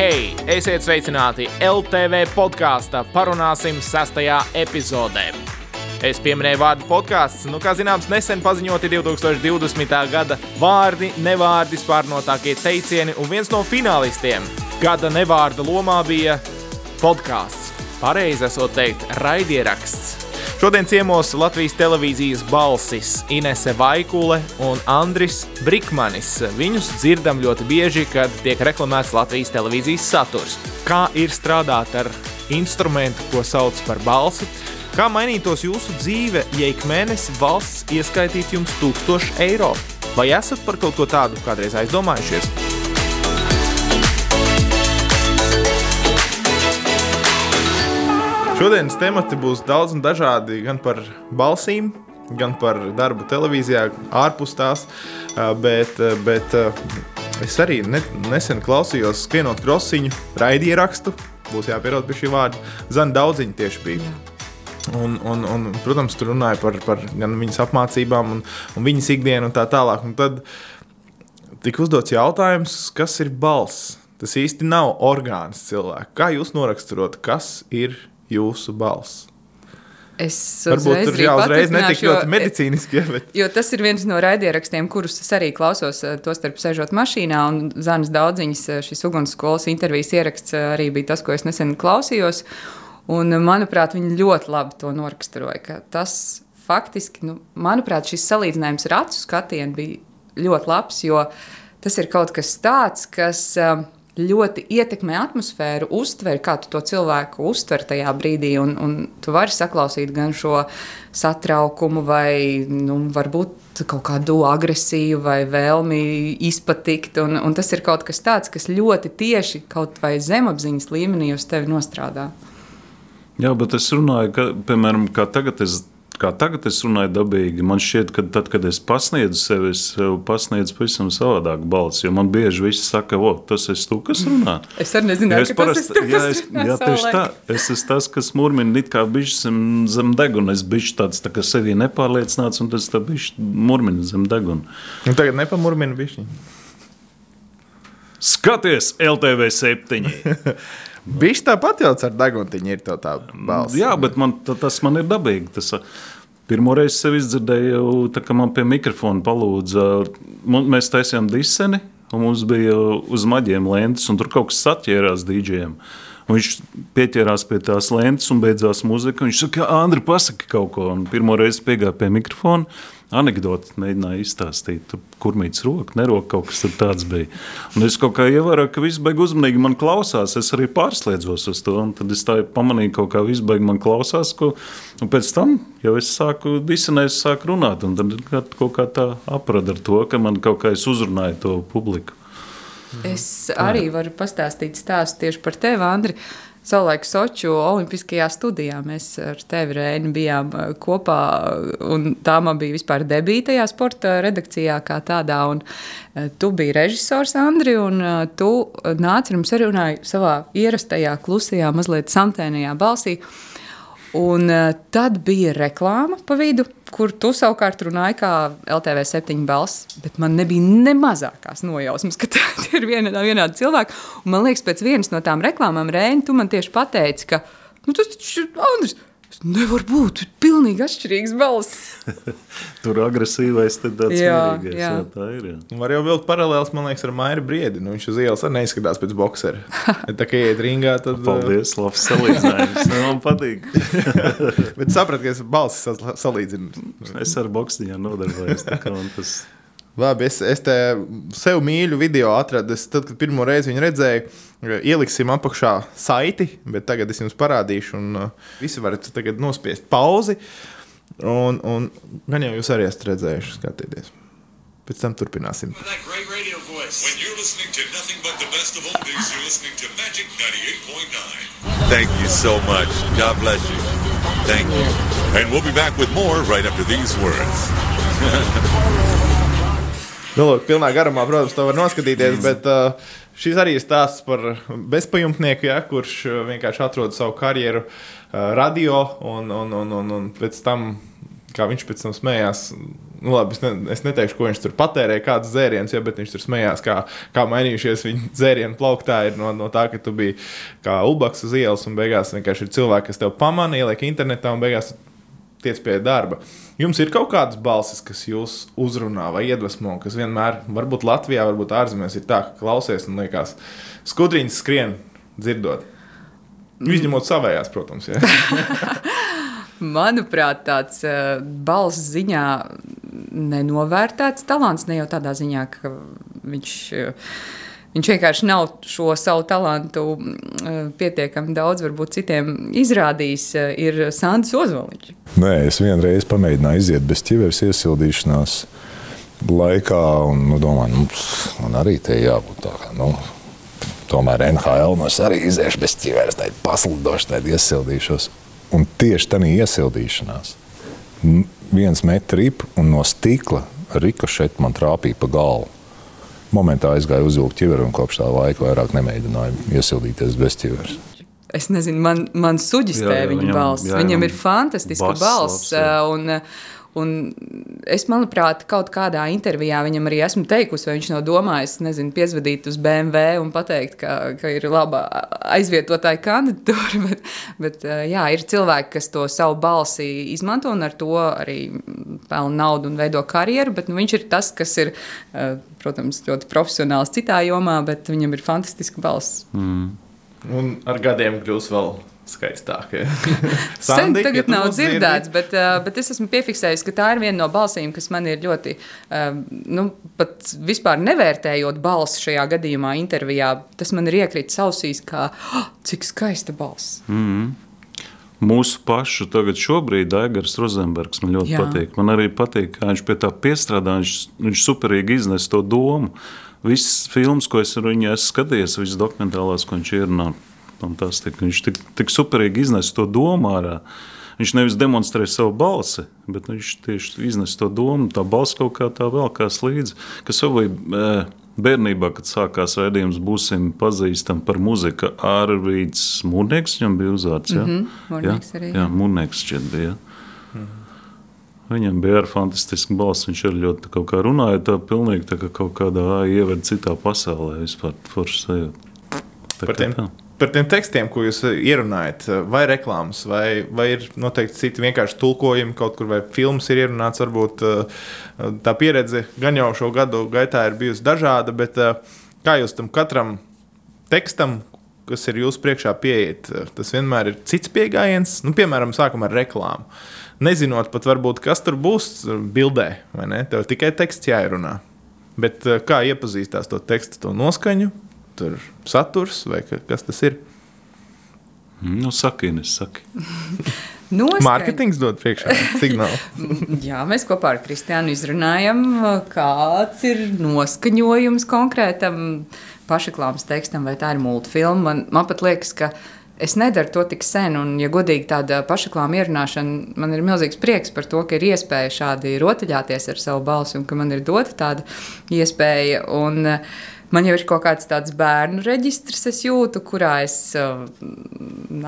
hei! Esiet sveicināti LTV podkāstā. Parunāsim sastajā epizodē. Es pieminēju vārdu podkāsts, nu, kā zināms, nesen paziņoti 2020. gada vārdi, nevārdi, spārnotākie teicieni, un viens no finālistiem gada nevārda lomā bija podkāsts. Pareizi esot teikt, raidieraksts. Šodien ciemos Latvijas televīzijas balsis Inese Vaikule un Andris Brikmanis. Viņus dzirdam ļoti bieži, kad tiek reklamēts Latvijas televīzijas saturs. Kā ir strādāt ar instrumentu, ko sauc par balsi? Kā mainītos jūsu dzīve, ja ik mēnesi valsts ieskaitītu jums 1000 eiro? Vai esat par kaut ko tādu kādreiz aizdomājušies? Šodienas temati būs daudz un dažādi gan par balsīm, gan par darbu televīzijā, ārpus tās. Bet, bet es arī ne, nesen klausījos skrienot krosiņu raidierakstu. Būs jāpierod pie šī vārda. Zana daudziņi tieši bija. Un, un, un, protams, tur runāja par, par viņas apmācībām un, un viņas ikdienu un tā tālāk. Un tad tika uzdots jautājums, kas ir balss. Tas īsti nav orgāns cilvēkam. Kā jūs noraksturot, kas ir jūsu balss? Es Varbūt tur jau uzreiz netik ļoti medicīniski. Ja, bet... Jo tas ir viens no raidierakstiem, kurus es arī klausos, eh, tostarp sēžot mašīnā. Un Zanas daudziņas eh, šis ugunsskolas intervijas ieraksts eh, arī bija tas, ko es nesen klausījos. Un, manuprāt, viņi ļoti labi to noraksturoja. Tas faktiski, nu, manuprāt, šis salīdzinājums ar acu skatienu bija ļoti labs, jo tas ir kaut kas tāds, kas. Uh, ļoti ietekmē atmosfēru, uztver, kā tu to cilvēku uztver tajā brīdī. Un, un tu vari saklausīt gan šo satraukumu, vai nu, varbūt kaut kādu agresiju, vai vēlmi izpatikt. Un, un tas ir kaut kas tāds, kas ļoti tieši kaut vai zemapziņas līmenī uz tevi nostrādā. Jā, bet es runāju, ka, piemēram, tagad es kā tagad es runāju dabīgi, man šķiet, ka tad, kad es pasniedzu sevi, es pasniedzu pavisam savādāk balsi. Jo man bieži viss saka, o, tas esi tu, kas runā. Es arī nezināju, es parasti, tu, jā, es, jā, tieši tā. Es esmu tas, kas murmina it kā bišķi zem, zem deguna. Es bišķi tāds tā kā sevī nepārliecināts, un tas tā bišķi murmina zem deguna. Un tagad nepamurmina bišķi. Skaties LTV 7! Viņš tāpat jau ar deguntiņu ir tā balss. Jā, bet man, tas man ir dabīgi. Tas, Pirmo reizi sev izdzirdēju, tā, kad man pie mikrofona palūdza. Mēs taisījām diseni, un mums bija uz maģiem lentes, un tur kaut kas saķērās dīdžiem. Viņš pieķērās pie tās lentes, un beidzās muzika. Viņš saka, Andri, pasaki kaut ko. Un pirmo reizi piegāja pie mikrofona anekdoti mēģināja izstāstīt, kur mīts roka, neroka kaut kas tāds bija. Un es kaut kā ievēroju, ka viss beigas uzmanīgi man klausās. Es arī pārslēdzos uz to. Tad es tā pamanīju, ka kaut kā viss beigas man klausās. Ko, un pēc tam jau es sāku disenēt, sāku runāt. Un tad kaut kā tā aprada ar to, ka man kaut kā es uzrunāju to publiku. Es arī varu pastāstīt stāstu tieši par tevi, Andri. Uh, Savulaik Soču Olimpiskajā studijā mēs ar tevi Rēni bijām uh, kopā, un tā man bija vispār debīta tajā sporta redakcijā kā tādā, un uh, tu biji režisors Andri, un uh, tu nāci un mums arī runāji savā ierastajā, klusajā, mazliet samtēnajā balsī, un tad bija reklāma pa vidu, kur tu savukārt runāji kā LTV septiņu balss, bet man nebija ne mazākās nojausmas, ka tie ir viena, vienādi cilvēki. Un man liekas, pēc vienas no tām reklāmām Rēni, tu man tieši pateici, ka nu, tas taču ir Andris. Nevar būt pilnīgi atšķirīgs balss. Tur agresīvais, tad tāds jā, mierīgais, jā. jā, tā ir. Jā. Var jau vilkt paralēls, man liekas, ar Maiju Briedi. Nu, viņš uz ielas arī neizskatās pēc boxera. Tā kā iet ringā, tad. Paldies, labs salīdzinājums. man patīk. Bet saprat, ka es balsis salīdzinu. Es ar boksiņā nodarbojos, tā kā man tas. Labi, es, es te sev mīļu video atradu. Es, tad, kad pirmo reizi viņu redzēju, ieliksim apakšā saiti, bet tagad es jums parādīšu, un uh, visi varat tagad nospiest pauzi. Un, un gan jau jūs arī esat redzējuši, skatieties. Pēc tam turpināsim. Thank you so much. God bless you. Thank you. And we'll be back with more right after these words. Nu, lūk, pilnā garumā, protams, to var noskatīties, bet uh, šis arī ir stāsts par bezpajumtnieku, ja, kurš uh, vienkārši atrod savu karjeru uh, radio un, un, un, un, un pēc tam, kā viņš pēc tam smējās, Nu, labi, es, ne, es neteikšu, ko viņš tur patērēja, kādas dzērienas, ja, bet viņš tur smējās, kā, kā mainījušies viņa dzērienu plauktā. Ir no, no tā, ka tu biji kā ubaks uz ielas, un beigās vienkārši ir cilvēki, kas tev pamana, ieliek internetā, un beigās tiec pie darba. Jums ir kaut kādas balsis, kas jūs uzrunā vai iedvesmo, kas vienmēr, varbūt Latvijā, varbūt ārzemēs, ir tā, ka klausies un liekas, skudriņas skrien dzirdot. Nu, izņemot savējās, protams. Ja. Manuprāt, tāds uh, balss ziņā nenovērtēts talants ne jau tādā ziņā, ka viņš. Uh, Viņš vienkārši nav šo savu talantu uh, pietiekami daudz, varbūt citiem izrādījis. Uh, ir Sandrs Ozoliņš. Nē, es vienreiz pamēģināju iziet bez ķiveres iesildīšanās laikā, un nu, domāju, nu, man arī te jābūt tā. Kā, nu, tomēr NHL no arī iziešu bez ķiveres, tad paslidošu, tad iesildīšos. Un tieši tādā iesildīšanās viens metrs ripu un no stikla rikošets man trāpīja pa galvu. Momentā aizgāju uzvilkt ķiveru un kopš tā laika vairāk nemēģināju iesildīties bez ķiveres. Es nezinu, man, man suģistē viņa balss. Viņam ir fantastiska balss. Un, Un es, manuprāt, kaut kādā intervijā viņam arī esmu teikusi, vai viņš nav domājis, nezinu, piezvanīt uz BMW un pateikt, ka, ka ir laba aizvietotāja kandidatūra. Bet, bet jā, ir cilvēki, kas to savu balsi izmanto un ar to arī pelna naudu un veido karjeru. Bet nu, viņš ir tas, kas ir, protams, ļoti profesionāls citā jomā, bet viņam ir fantastiska balss. Mm. Un ar gadiem kļūs vēl skaistāk. Sen tagad ja nav dzirdēts, bet, uh, bet es esmu piefiksējis, ka tā ir viena no balsīm, kas man ir ļoti, uh, nu, pat vispār nevērtējot balsi šajā gadījumā, intervijā. Tas man ir iekritis ausīs, kā oh, cik skaista balss. Mm -hmm. Mūsu pašu tagad šobrīd Aigars Rozenbergs man ļoti Jā. patīk. Man arī patīk, kā viņš pie tā piestrādā, viņš, viņš superīgi iznes to domu. Visas filmas, ko es ar viņu esmu skatījies, visas dokumentālās, ko viņš ierunā, fantastika. Viņš tik, tik superīgi iznes to domu ārā. Viņš nevis demonstrē savu balsi, bet viņš tieši iznes to domu. Tā balss kaut kā tā vēl kā slīdz. Kas jau bija bērnībā, kad sākās raidījums, būsim pazīstami par muziku. Arvīds Mūrnieks, viņam bija uzvārds. Ja? Mm -hmm, Mūrnieks arī. Jā, Mūrnieks šķiet bija. Ja? Viņam bija arī fantastisks balss. Viņš arī ļoti kā runāja, tā pilnīgi tā kā kaut kādā ievada citā pasaulē. Vispār forši sajūta. Par tiem, tā par tiem tekstiem, ko jūs eh, ierunājat, eh, vai reklāmas, vai, vai ir noteikti citi vienkārši tulkojumi, kaut kur vai filmas ir ierunāts. Varbūt eh, tā pieredze gan jau šo gadu gaitā ir bijusi dažāda, bet kā jūs tam katram tekstam, kas ir jūsu priekšā, pieiet, tas vienmēr ir cits pieejams. Nu, piemēram, sākam ar reklāmu. Nezinot pat, varbūt, kas tur būs bildē, vai ne? Tev tikai teksts jāierunā. Bet kā iepazīstās to tekstu, to noskaņu, tur saturs vai kas tas ir? Nu, saki, nesaki. Mārketings dod priekšā signālu. Jā, mēs kopā ar Kristiānu izrunājam, kāds ir noskaņojums konkrētam pašaklāmas tekstam, vai tā ir multfilma. Man, man pat liekas, ka es nedaru to tik sen, un, ja godīgi tāda pašaklāma ierunāšana, man ir milzīgs prieks par to, ka ir iespēja šādi rotaļāties ar savu balsi, un ka man ir dota tāda iespēja. Un, uh, Man jau ir kaut kāds tāds bērnu reģistrs, es jūtu, kurā es uh,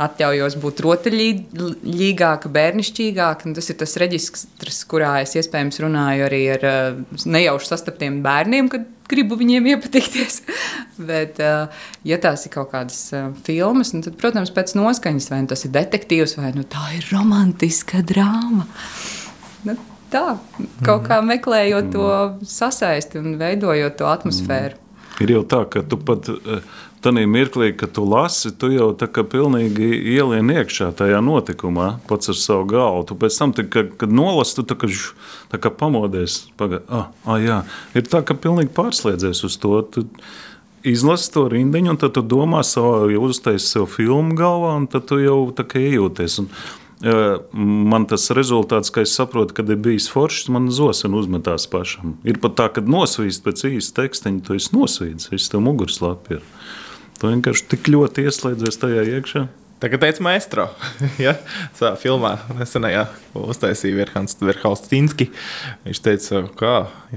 atļaujos būt rotaļīgāka, bērnišķīgāka. Tas ir tas reģistrs, kurā es iespējams runāju arī ar uh, nejauši sastaptiem bērniem, kad gribu viņiem iepatikties. Bet, uh, ja tās ir kaut kādas uh, filmas, nu, tad, protams, pēc noskaņas, vai nu tas ir detektīvs, vai nu tā ir romantiska drāma. Nu, tā, kaut kā meklējot to sasaisti un veidojot to atmosfēru. Ir jau tā, ka tu pat eh, tajā mirklī, kad tu lasi, tu jau tā kā pilnīgi ielien iekšā tajā notikumā, pats ar savu galvu. Tu pēc tam, kad, kad nolasi, tu tā kā, tā kā pamodies. Paga, ah, ah, jā. Ir tā, ka pilnīgi pārslēdzies uz to. Tu, Izlasi to rindiņu, un tad tu domā, savā, uztaisīji sev filmu galvā, un tad tu jau tā kā iejūties. Un, man tas rezultāts, ka es saprotu, ka ir bijis foršs, man zosina uzmetās pašam. Ir pat tā, ka nosvīst pēc īsta teksteņa, tu esi nosvīdis, es tev mugurslāpi ir. Tu vienkārši tik ļoti ieslēdzies tajā iekšā. Tagad teica maestro. ja? Savā filmā nesenajā uztaisīja Verhaustinski. Viņš teica, ka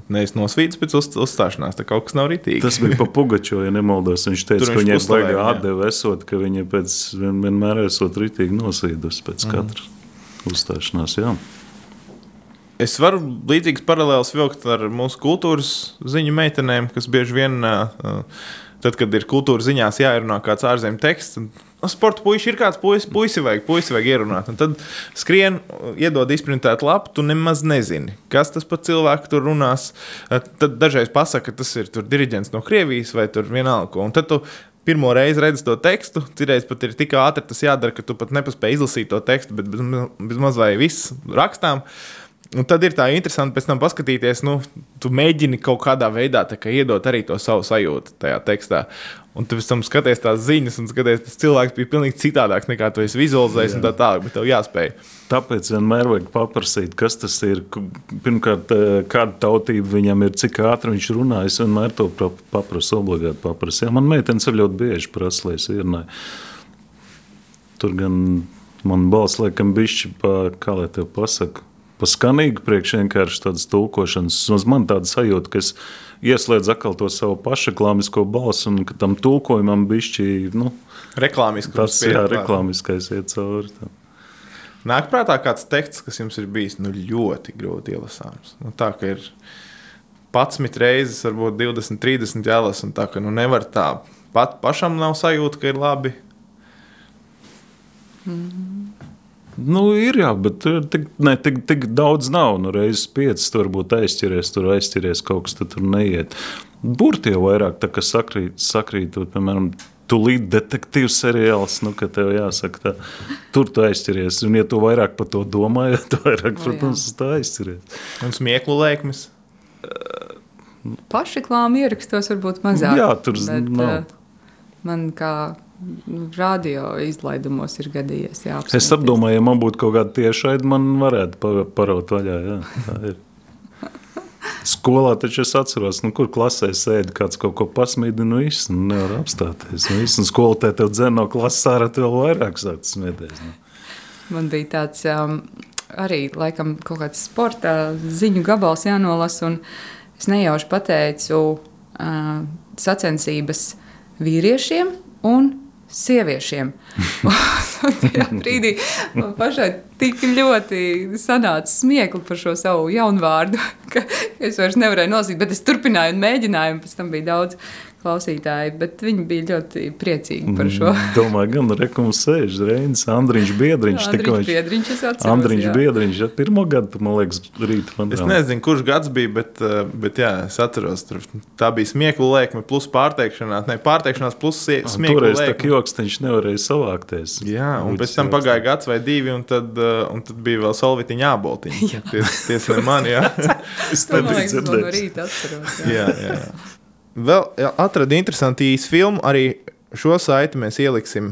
nevis nosvīts pēc uz, uzstāšanās, tā kaut kas nav ritīgi. Tas bija pa Pugačo, ja nemaldos. Viņš teica, ka viņai atdeva esot, ka viņa pēc vienmēr esot ritīgi nosvīdus pēc mm. katras uzstāšanās. Jā. Es varu līdzīgas paralēlas vilkt ar mūsu kultūras ziņu meitenēm, kas bieži vien, tad, kad ir kultūras ziņās jāierunā kāds ārzemju teksts, "Nu, sporta puiši ir kāds puisis, puisi vajag, puisi vajag ierunāt. Un tad skrien, iedod izprintēt lapu, tu nemaz nezini, kas tas par cilvēku tur runās. Uh, Tad dažreiz pasaka, ka tas ir diriģents no Krievijas vai tur vienalga. ko. Un tad tu pirmo reizi redzi to tekstu, citreiz pat ir tik ātri tas jādara, ka tu pat nepaspēji izlasīt to tekstu, bet bez, bez maz vai viss rakstām. Un tad ir tā interesanti pēc tam paskatīties, nu, tu mēģini kaut kādā veidā kā, iedot arī to savu sajūtu tajā tekstā. Un tu pēc tam skaties tās ziņas, un skaties, tas cilvēks bija pilnīgi citādāks nekā tu esi vizualizējis, un tā tālāk, bet tev jāspēj. Tāpēc vienmēr vajag paprasīt, kas tas ir. Pirmkārt, eh, kāda tautība viņam ir, cik ātri viņš runā. Es vienmēr to pra- paprasu, obligāti paprasu. Jā, man meitenes arī ļoti bieži es ierunāju. Tur gan man balss laikam bišķi pa, kā lai tev pasaka, pa skanīgu priekš vienkārši tādas tulkošanas. Uz man tāda sajūta, ka es ieslēdzu atkal to savu pašaklāmisko balsi un ka tam tulkojumam bišķi, nu, Reklāmiski. tas jā, reklāmiskais iet cauri. Tā. Nāk prātā kāds teksts, kas jums ir bijis nu, ļoti grūti ielasāms. Nu, tā kā ir 11 reizes, varbūt 20, 30 jālasa, un tā ka nu, nevar tā. Pat pašam nav sajūta, ka ir labi. Nu, ir jā, bet tur tik, ne, tik, tik daudz nav. Nu, reizes piecas tur varbūt aizķeries, tur aizķeries kaut kas, tad tur neiet. Burti jau vairāk tā kā sakrīt, sakrīt tur, piemēram, tūlīt detektīvs seriāls, nu, ka tev jāsaka tā, tur tu aizķeries. Un, ja tu vairāk par to domā, tu vairāk, O, protams, uz tā aizķeries. Un smieklu lēkmes. Pašiklām ierakstos varbūt mazāk. Jā, tur bet, nav. eh, Man kā nu, radio izlaidumos ir gadījies. Jā, Es apsmieties. apdomāju, ja man būtu kaut kāda tiešraide, man varētu pa- paraut vaļā. Jā, tā ir. Skolā taču es atceros, nu, kur klasē sēdi kāds kaut ko pasmīdina, nu viss, nu, nevar apstāties. Nu, viss, un skolotāji tev dzen no klases ārā, vēl vairāk sāc smieties. Nu. Man bija tāds um, arī laikam, kaut kāds sporta ziņu gabals jānolasa. un Es nejauši pateicu uh, sacensības vīriešiem un sieviešiem. Tajā brīdī man pašai tik ļoti sanāca smiekli par šo savu jaunvārdu, ka es vairs nevarēju nolasīt. Bet es turpināju un mēģināju, un pēc tam bija daudz klausītāji. Bet viņi bija ļoti priecīgi par šo. Domāju, gan rekums sēž Reinis, Andriņš Biedriņš. tikko Andriņš viņš- Biedriņš, es atceros, Andriņš jā. Biedriņš, ja pirmo gadu, man liekas, rīt. Man Es nezinu, kurš gads bija, bet, eh, bet jā, es atceros, tur tā bija smieklu lēkme plus pārteikšanās. Ne, pārteikšanās plus smieklu Toreiz tā lēkme. joks, viņš nevarēja savākties. Jā, un pēc tam pagāja gads vai divi, un tad, un tad bija vēl solvitiņa jāboltiņa. Tieši ne man, jā. Es To, man liekas, no rīta atceros. jā. jā, jā. jā. Vēl jā, atradu interesantu īsu filmu. Arī šo saiti mēs ieliksim.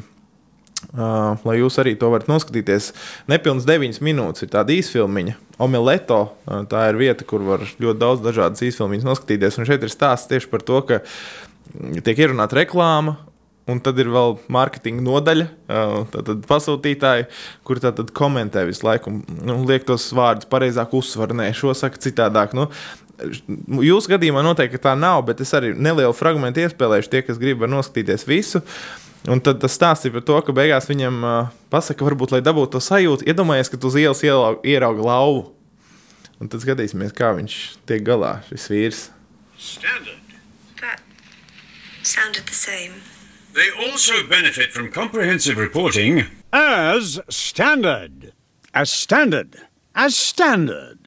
Uh, lai jūs arī to varat noskatīties. Nepilns 9 minūtes ir tāda īsfilmiņa. Omeleto uh, tā ir vieta, kur var ļoti daudz dažādas īsfilmiņas noskatīties. Un šeit ir stāsts tieši par to, ka mm, tiek ierunāta reklāma. Un tad ir vēl mārketinga nodaļa, tātad pasūtītāji, kuri tātad komentē visu laiku un nu, liek tos vārdus pareizāk uzsver. Nē, šo saka citādāk. Nu, Jūsu gadījumā noteikti tā nav, bet es arī nelielu fragment iespēlēšu. Tie, kas grib, noskatīties visu. Un tad tas stāsta par to, ka beigās viņam uh, pasaka, varbūt, lai dabūtu to sajūtu, iedomājies, ka tu uz ielas ieraugi lauvu. Un tad skatīsimies, kā viņš tiek galā, šis vīrs. Standard. That sounded the same. They also benefit from comprehensive reporting as standard. As standard. As standard.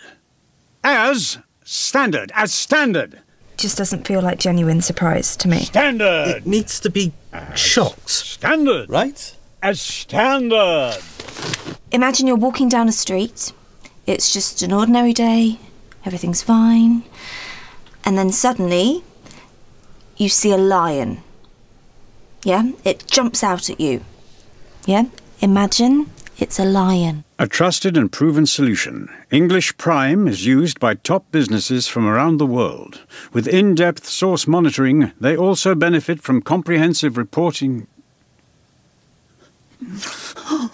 As standard. As standard. Just doesn't feel like genuine surprise to me. Standard. It needs to be shocked, Standard. right? As standard. Imagine you're walking down a street, it's just an ordinary day, everything's fine, and then suddenly you see a lion. Yeah? It jumps out at you. Yeah? Imagine it's a lion. A trusted and proven solution. English Prime is used by top businesses from around the world. With in depth source monitoring, they also benefit from comprehensive reporting. Oh,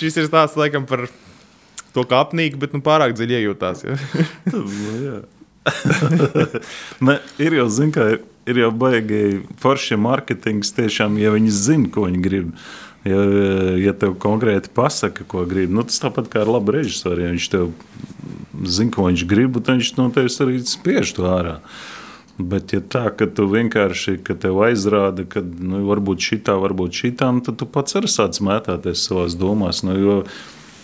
šis ir stāsts laikam par to, kā apnīk, bet nu, pārāk dziļi iejūtās. Ja? Nu, jā. ne, ir jau, zin, kā, ir, ir jau baigi forši marketings, tiešām, ja viņi zina, ko viņi grib. Ja, ja tev konkrēti pasaka, ko grib, nu, tas tāpat kā ar labu režisoru. Ja viņš tev zina, ko viņš grib, tad viņš no tevis arī spiež to ārā. Bet, ja tā, ka tu vienkārši ka tev aizrāda, ka nu, varbūt šitā, varbūt šitā, nu, tad tu pats arī sāc mētāties savās domās. Nu, jo,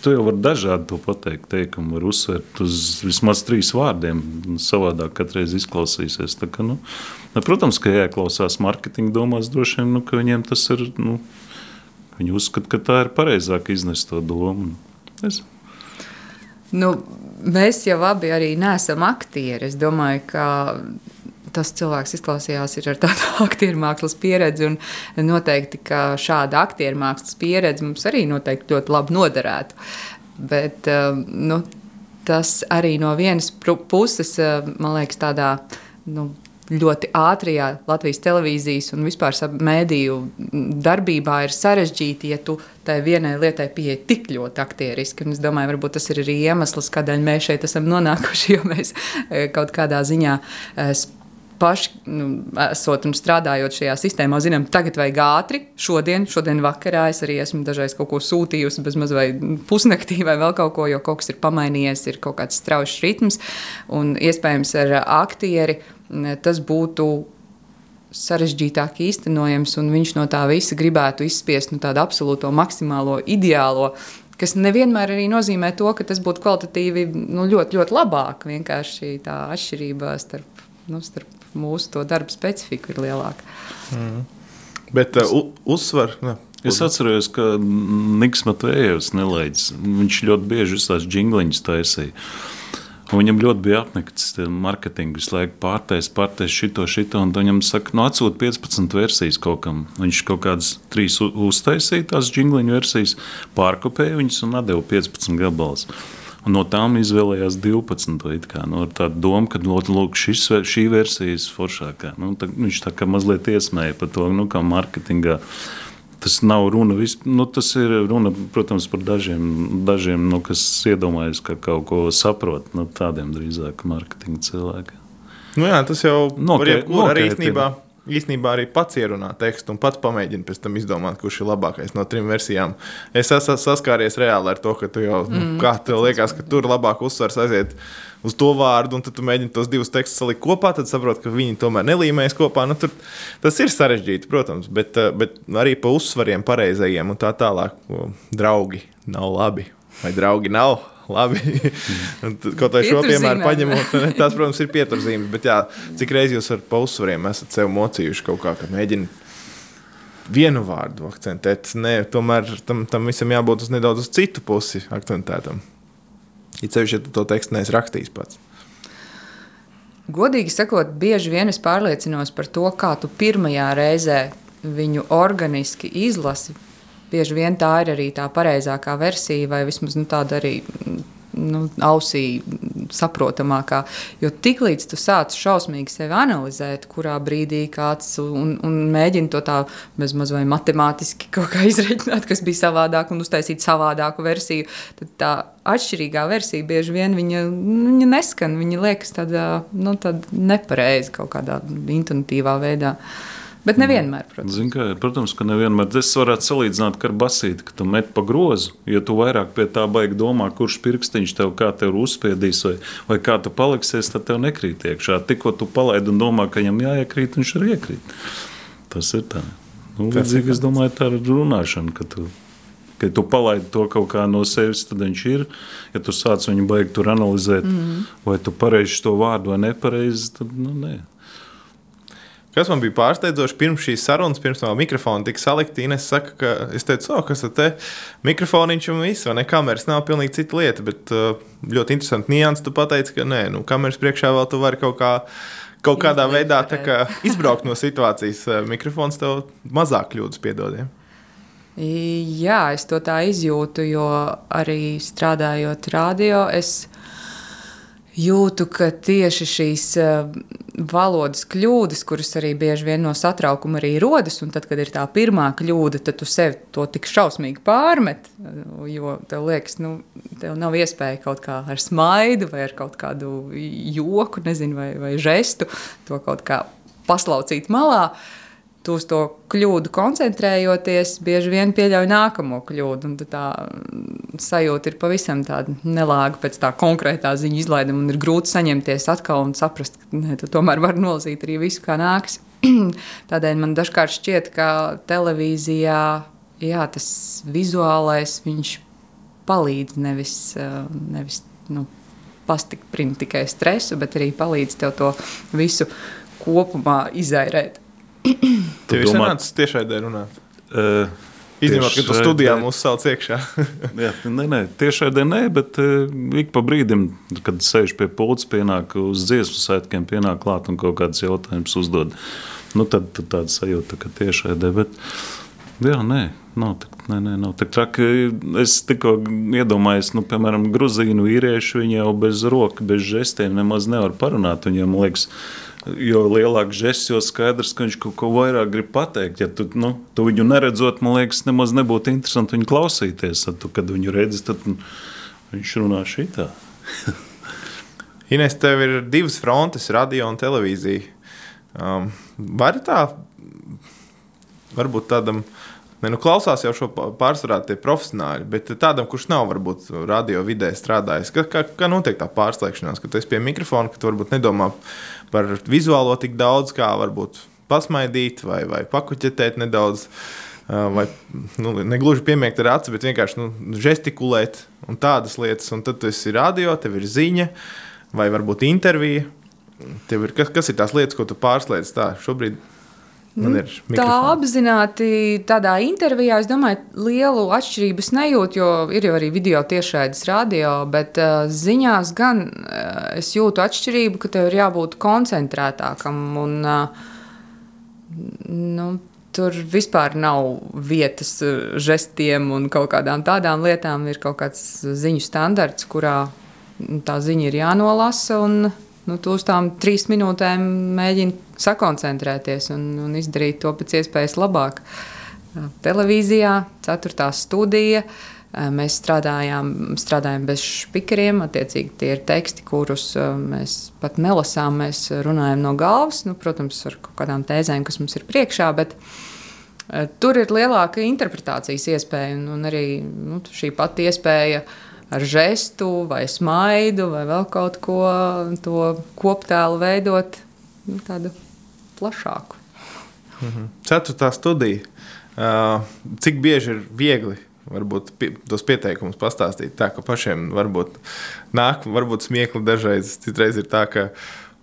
Tu jau vari dažādi to pateikt, teikumu, var uzsvērt uz vismaz trīs vārdiem. Savādāk katreiz izklausīsies. Tā, ka, nu, ne, protams, ka jāklausās mārketinga domās, droši vien, nu, ka viņiem tas ir. Nu, viņi uzskata, ka tā ir pareizāk iznest to domu. Es. Nu, mēs jau abi arī neesam aktieri. Es domāju, ka tas cilvēks izklausījās ar tādu aktieru mākslas pieredzi. Noteikti, ka šāda aktieru mākslas pieredze mums arī noteikti ļoti labi noderētu. Bet um, nu, tas arī no vienas puses, uh, man liekas, tādā. Nu, ļoti ātrajā Latvijas televīzijas un vispār mēdīju darbībā ir sarežģīti, ja tu tai vienai lietai pieeji tik ļoti aktieriski. Un es domāju, varbūt tas ir arī iemesls, kādēļ mēs šeit esam nonākuši, jo mēs eh, kaut kādā ziņā eh, paši nu, esot un strādājot šajā sistēmā, zinām, tagad vajag ātri, šodien, šodien vakarā es arī esmu dažreiz kaut ko sūtījusi, bez maz vai pusnaktī vai vēl kaut ko, jo kaut kas ir pamainījies, ir kaut kāds strauji ritms, un iespējams ar aktieri tas būtu sarežģītāk īstenojams, un viņš no tā visa gribētu izspiest nu, tādu absolūto maksimālo ideālo. Kas nevienmēr arī nozīmē to, ka tas būtu kvalitatīvi nu, ļoti, ļoti labāk. Vienkārši tā atšķirība starp, nu, starp mūsu darba specifika ir lielāka. Mm. Bet uh, uzsver. Ne. Es atceros, ka Niks Matvejevs nelaids. Viņš ļoti bieži tās jingliņas taisīja. Un viņam ļoti bija apnikts marketinga, visu laiku pārtais, pārtais šito, šito. Un viņam saka, nu, atsūta 15 versijas kaut kam. Viņš kaut kādas trīs uztaisīja tās jingliņu versijas, pārkopēja viņas un deva 15 gabalus. Un no tām izvēlējās 12. Kā, nu, ar tādu domu, ka lūk, šis, šī versija ir foršākā. Nu, tā, viņš tā kā mazliet iesmēja par to, nu, kā mārketingā. Tas nav runa, vis, nu, tas ir runa, protams, par dažiem, dažiem nu, kas iedomājas, ka kaut ko saprot. Nu, tādiem drīzāk mārketinga cilvēkiem. Nu jā, tas jau no, var jebkur arī īstenībā īstenībā arī pats ierunā tekstu un pats pamēģina pēc tam izdomāt, kurš ir labākais no trim versijām. Es esmu saskāries reāli ar to, ka tu jau, nu, mm. nu, kā tev liekas, ka tur labāk uzsvars aiziet uz to vārdu, un tad tu mēģini tos divus tekstus salikt kopā, tad saproti, ka viņi tomēr nelīmējas kopā. Nu, tur, tas ir sarežģīti, protams, bet, eh, bet arī pa uzsvariem pareizajiem un tā tālāk. Draugi nav labi vai draugi nav labi. Kaut kā šo piemēru paņemot, tas, protams, ir pieturzīme. Bet jā, cik reizes jūs ar pausvariem esat sev mocījuši kaut kā, ka mēģināt vienu vārdu akcentēt. Nē, tomēr tam, tam visam jābūt uz nedaudz uz citu pusi akcentētam. Ir ceļš, ja tu to tekstu neesi rakstījis pats. Godīgi sakot, bieži vien es pārliecinos par to, kā tu pirmajā reizē viņu organiski izlasi, bieži vien tā ir arī tā pareizākā versija, vai vismaz nu, tāda arī nu, ausī saprotamākā. Jo tiklīdz tu sāc šausmīgi sevi analizēt, kurā brīdī kāds un, un mēģina to tā bezmaz vai matemātiski kaut kā izreikināt, kas bija savādāk un uztaisīt savādāku versiju, tad tā atšķirīgā versija bieži vien viņa, viņa neskan, viņa liekas tāda, nu, tāda nepareiza kaut kādā intuitīvā veidā. Bet nevienmēr, protams. Zin, kā, protams, ka nevienmēr. Es varētu salīdzināt ar basīti, ka tu met pa grozu. Ja tu vairāk pie tā baigi domā, kurš pirkstiņš tev kā tev uzspiedīs, vai, vai kā tu paliksies, tad tev nekrīt iekšā. Tikko tu palaidi un domā, ka viņam jāiekrīt, viņš arī iekrīt. Tas ir tā. Nu, līdzīgi, es domāju, tā ir runāšana, ka tu Kad tu palaidi to kaut kā no sevis, tad viņš ir. Ja tu sāc viņu baigi tur analizēt, mm -hmm. vai tu pareizi to vārdu vai nepareizi, tad nu, nē. Kas man bija pārsteidzoši pirms šīs sarunas, pirms tam mikrofona tika salikta. Ines saka, ka es teicu, oh, kas te mikrofoniņš un viss, vai ne? Kameras nav pilnīgi cita lieta, bet uh, ļoti interesanti nianses. Tu pateici, ka nē, nu, kameras priekšā vēl tu vari kaut kā. Kaut kādā veidā kā, izbraukt no situācijas, uh, mikrofons tev mazāk kļūdas piedodiem. Jā, es to tā izjūtu, jo arī strādājot radio, es jūtu, ka tieši šīs uh, valodas kļūdas, kuras arī bieži vien no satraukuma arī rodas, un tad, kad ir tā pirmā kļūda, tad tu sev to tik šausmīgi pārmet, uh, jo tev liekas, nu, tev nav iespēja kaut kā ar smaidu vai ar kaut kādu joku, nezinu, vai, vai žestu to kaut kā paslaucīt malā. Uh, tu uz to kļūdu koncentrējoties, bieži vien pieļauj nākamo kļūdu. Tā sajūta ir pavisam tāda nelāga pēc tā konkrētā ziņu izlaiduma, un ir grūti saņemties atkal un saprast, ka ne, tu tomēr vari nolasīt arī visu, kā nāks. Tādēļ man dažkārt šķiet, ka televīzijā jā, tas vizuālais palīdz nevis, nevis nu, pastiprināt tikai stresu, bet arī palīdz tev to visu kopumā izairēt. Tev ir sanācis tiešai dēļ runāt. Uh, Izņemot, ka tu studijā mūs sauc iekšā. jā, nē, nē, tiešai dēļ nē, bet uh, ik pa brīdim, kad sēž pie pults, pienāk uz dziesmu sētkiem, pienāk klāt un kaut kāds jautājums uzdod. Nu, tad, tad tāda sajūta, ka tiešai dēļ, bet jā, nē, nav tik, nē, nē, nav tik traki. Es tikko iedomājos, nu, piemēram, gruzīnu vīriešu, viņi jau bez roka, bez žestiem nemaz nevar parunāt. Viņiem liekas, jo lielāks žests, jo skaidrs, ka viņš kaut ko vairāk grib pateikt. Ja tu, nu, tu viņu neredzot, man liekas, nemaz nebūtu interesanti viņu klausīties. Tad, tu, kad viņu redzi, tad viņš runā šitā. Ines, tev ir divas frontes, radio un televīzija. Um, Vari tā, varbūt tādam, ne, nu, klausās jau šo pārsvarā tie profesionāļi, bet tādam, kurš nav varbūt radio vidē strādājis, kā, kā, kā notiek tā pārslēgšanās, ka tu esi pie mikrofona, ka tu varbūt nedomā par vizuālo tik daudz, kā varbūt pasmaidīt vai, vai pakuķetēt nedaudz. Vai nu, negluži piemērt ar aci, bet vienkārši nu, žestikulēt un tādas lietas. Un tad tas ir radio, tev ir ziņa vai varbūt intervija. Tev ir, kas, kas ir tās lietas, ko tu pārslēdz tā šobrīd? Nu, tā apzināti tādā intervijā, es domāju, lielu atšķirību nejūtu, jo ir jau arī video tiešraides radio, bet uh, ziņās gan uh, es jūtu atšķirību, ka tev ir jābūt koncentrētākam. Un, uh, nu, tur vispār nav vietas žestiem un kaut kādām tādām lietām. Ir kaut kāds ziņu standarts, kurā tā ziņa ir jānolasa. Un, nu, tu uz tām trīs minūtēm mēģini sakoncentrēties un, un izdarīt to pēc iespējas labāk. Televīzijā, ceturtā studija. Mēs strādājām, strādājām bez spikeriem. Attiecīgi, tie ir teksti, kurus mēs pat nelasām. Mēs runājam no galvas, nu, protams, ar kaut kādām tēzēm, kas mums ir priekšā. Bet, Tur ir lielāka interpretācijas iespēja, un, un arī nu, šī pati iespēja uh, ar žestu, vai smaidu, vai vēl kaut ko to koptēlu veidot nu, tādu plašāku. Mhm. Ceturtā studija. Uh, cik bieži ir viegli varbūt tos pieteikumus pastāstīt. Tā ka pašiem varbūt nāk, varbūt smiekli dažreiz. Citreiz ir tā, ka